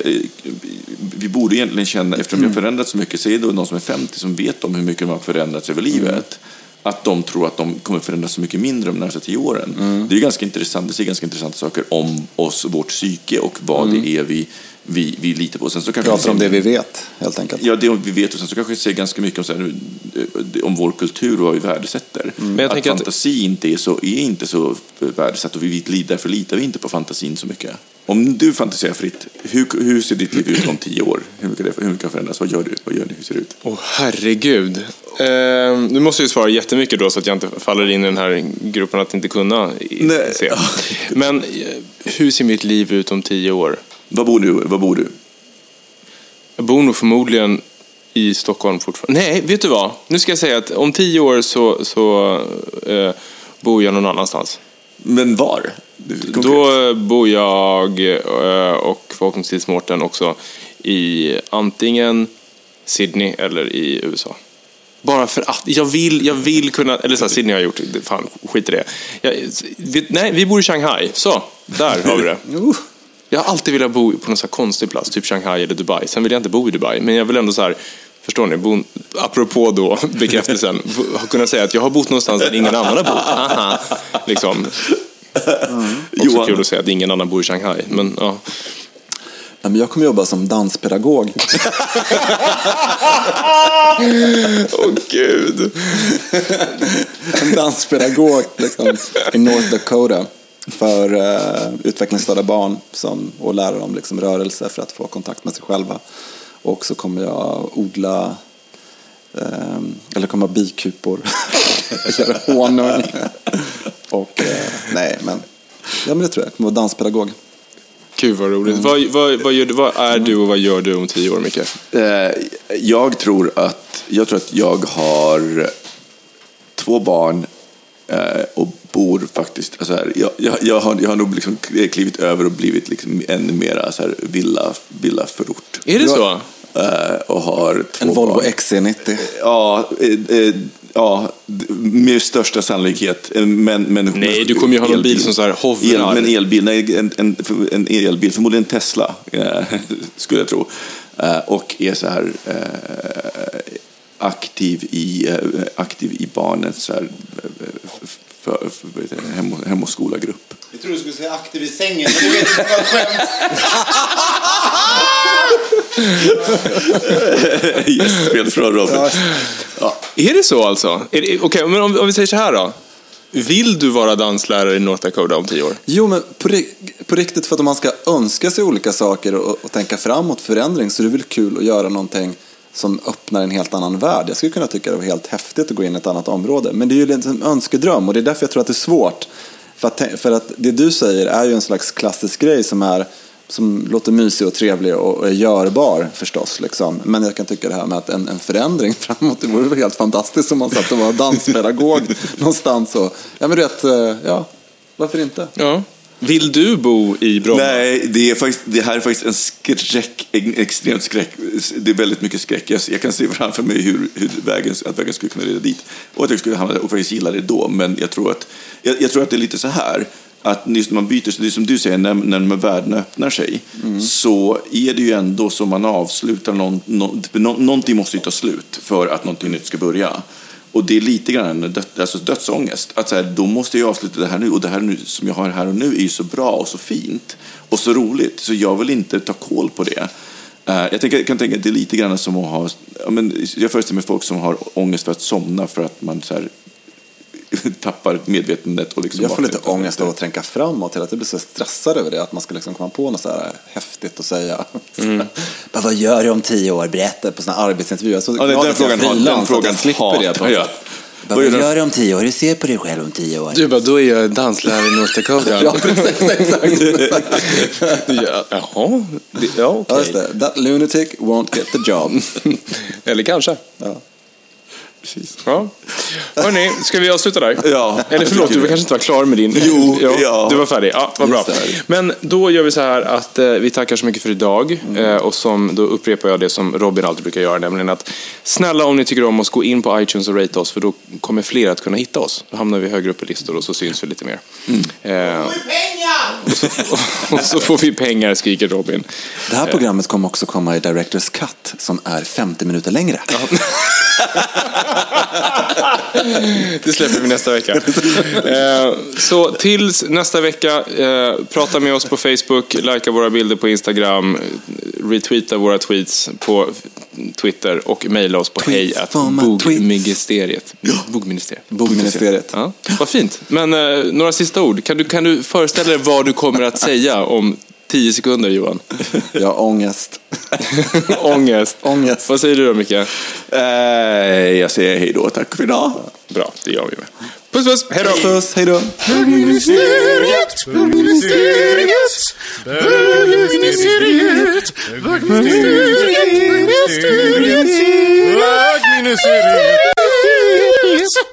vi borde egentligen känna, eftersom vi har förändrats så mycket, säg då någon som är 50 som vet om hur mycket de har förändrats över livet, att de tror att de kommer förändras så mycket mindre de närmaste tio åren. Det är ganska intressant, det säger ganska intressanta saker om oss, vårt psyke och vad det är vi, vi, vi litar på. Sen så kanske Pratar om det vi vet, helt enkelt. Ja, det vi vet och sen så kanske det säger ganska mycket om, så här, eh, om vår kultur och vad vi värdesätter. Men jag att tänker att- fantasi inte är, så, är inte så värdesatt och vi, vi- därför litar vi inte på fantasin så mycket. Om du fantiserar fritt, hur, hur ser ditt liv ut om tio år? Hur mycket, det, hur mycket har förändrats? Vad gör du? Vad gör ni? Hur ser det ut? Åh herregud. Eh, nu måste jag ju svara jättemycket då så att jag inte faller in i den här gruppen att inte kunna i- se. *laughs* Men eh, hur ser mitt liv ut om tio år? Var bor du? Var bor du? Jag bor nog förmodligen i Stockholm fortfarande. Nej, vet du vad? Nu ska jag säga att om tio år så, så eh, bor jag någon annanstans. Men var? Då bor jag eh, och förhoppningsvis Mårten också i antingen Sydney eller i USA. Bara för att. Jag vill, jag vill kunna... Eller så här, Sydney har jag gjort. Fan, skit i det. Jag, vi, nej, vi bor i Shanghai. Så, där har vi det. *laughs* Jag har alltid velat bo på någon så här konstig plats, typ Shanghai eller Dubai. Sen vill jag inte bo i Dubai, men jag vill ändå så här, förstår ni, bo, apropå då *laughs* bekräftelsen, ha kunnat säga att jag har bott någonstans där ingen annan har bott. Aha, liksom. Också Johan. kul att säga att ingen annan bor i Shanghai, men ja. Ja, men jag kommer jobba som danspedagog. *laughs* Åh gud. en danspedagog liksom, i North Dakota för uh, utvecklingsstörda barn som, och lära dem liksom, rörelse för att få kontakt med sig själva. Och så kommer jag odla, ehm, eller kommer ha bikupor, *laughs* göra honung. och eh, nej, men, ja, men det tror jag. Jag kommer vara danspedagog. Gud vad roligt. Vad, vad, vad, gör vad är du och vad gör du om tio år, Micke? Eh, jag, tror att, jag tror att jag har två barn eh, och bor faktiskt... Alltså här, jag, jag, jag, har, jag har nog liksom klivit över och blivit liksom ännu mer så här villa, villaförort. Är det så? Eh, och har två En Volvo barn. XC90. Ja, eh, eh, ja, med största sannolikhet. Men, men, Nej, du kommer ju ha någon bil som så här hovrar. El, men elbil, nej, en, en, en elbil, förmodligen en Tesla, eh, *laughs* skulle jag tro. Eh, och är så här eh, aktiv, i, eh, aktiv i barnens så här, eh, för, för, hem, och- hem och skola-grupp. Jag trodde du skulle säga aktiv i sängen, men du vet inte vad skämt. *laughs* väldigt bra Robin. Ja. Är det så alltså? Okej, men om, om vi säger så här då. Vill du vara danslärare i North Dakota om tio år? Jo, men på, på riktigt för att man ska önska sig olika saker och, och tänka framåt förändring så är det väl kul att göra någonting som öppnar en helt annan värld. Jag skulle kunna tycka det var helt häftigt att gå in i ett annat område. Men det är ju en önskedröm och det är därför jag tror att det är svårt. För att, för att det du säger är ju en slags klassisk grej som, är, som låter mysig och trevlig och, och är görbar förstås. Liksom. Men jag kan tycka det här med att en, en förändring *laughs* framåt, det vore väl helt fantastiskt om man satt och var danspedagog *laughs* någonstans. Och, ja, men du vet, eh, ja, varför inte? Ja. Vill du bo i Bromma? Nej, det, är faktiskt, det här är faktiskt en skräck, en extremt skräck. Det är väldigt mycket skräck. Jag, jag kan se framför mig hur, hur vägen, att vägen skulle kunna leda dit. Och att jag skulle hamna och faktiskt gilla det då. Men jag tror att, jag, jag tror att det är lite så här. Att just när man byter, det är som du säger, när, när världen öppnar sig så är det ju ändå som man avslutar någon, någon, någonting måste ju ta slut för att någonting nytt ska börja. Och det är lite grann död, alltså dödsångest. Att så här, då måste jag avsluta det här nu och det här nu, som jag har här och nu är ju så bra och så fint och så roligt. Så jag vill inte ta koll på det. Eh, jag tänker, kan tänka att det är lite grann som att ha... Men, jag föreställer mig folk som har ångest för att somna för att man så här, *laughs* tappar medvetandet. Och liksom Jag får lite ångest av att tänka framåt hela tiden. Jag blir så stressad över det. Att man ska liksom komma på något så här häftigt att säga. *laughs* Mm. Bara, vad gör du om tio år? Berätta på sådana arbetsintervjuer. Så Ja, den, den frågan, har, den frågan jag slipper det. hatar jag. Bara, Vad gör du om tio år? Hur ser på dig själv om tio år? Du bara, då är jag danslärare i North Dakota. *laughs* Ja, precis. Exakt. exakt. ja, jaha, ja okej. Ja, det. That lunatic won't get the job. Eller kanske. Ja. Precis. Ja. Hörni, ska vi avsluta där? Ja. Eller förlåt, du kanske inte var klar med din... Jo, ja. Du var färdig. Ja, vad bra. Men då gör vi så här att eh, vi tackar så mycket för idag. Mm. Eh, och som, då upprepar jag det som Robin alltid brukar göra, nämligen att snälla om ni tycker om oss, gå in på iTunes och rate oss, för då kommer fler att kunna hitta oss. Då hamnar vi högre upp i listor och så syns vi lite mer. Mm. Eh, Pengar! *laughs* och så får vi pengar, skriker Robin. Det här programmet kommer också komma i Directors Cut som är 50 minuter längre. *laughs* Det släpper vi nästa vecka. Eh, så tills nästa vecka, eh, prata med oss på Facebook, likea våra bilder på Instagram, retweeta våra tweets på Twitter och mejla oss på hej bogministeriet. Bogministeriet. Bogministeriet. Ja, vad fint. Men eh, några sista ord. Kan du, kan du föreställa dig vad du kommer att säga om tio sekunder, Johan? Jag har ångest. *laughs* Ångest. Ångest. Vad säger du då, Micke? Eh, jag säger hej då, tack för idag. Bra, det gör vi med. Puss, puss. Hej då. Puss, hej då. Bögministeriet, bögministeriet, bögministeriet, bögministeriet, bögministeriet, bögministeriet.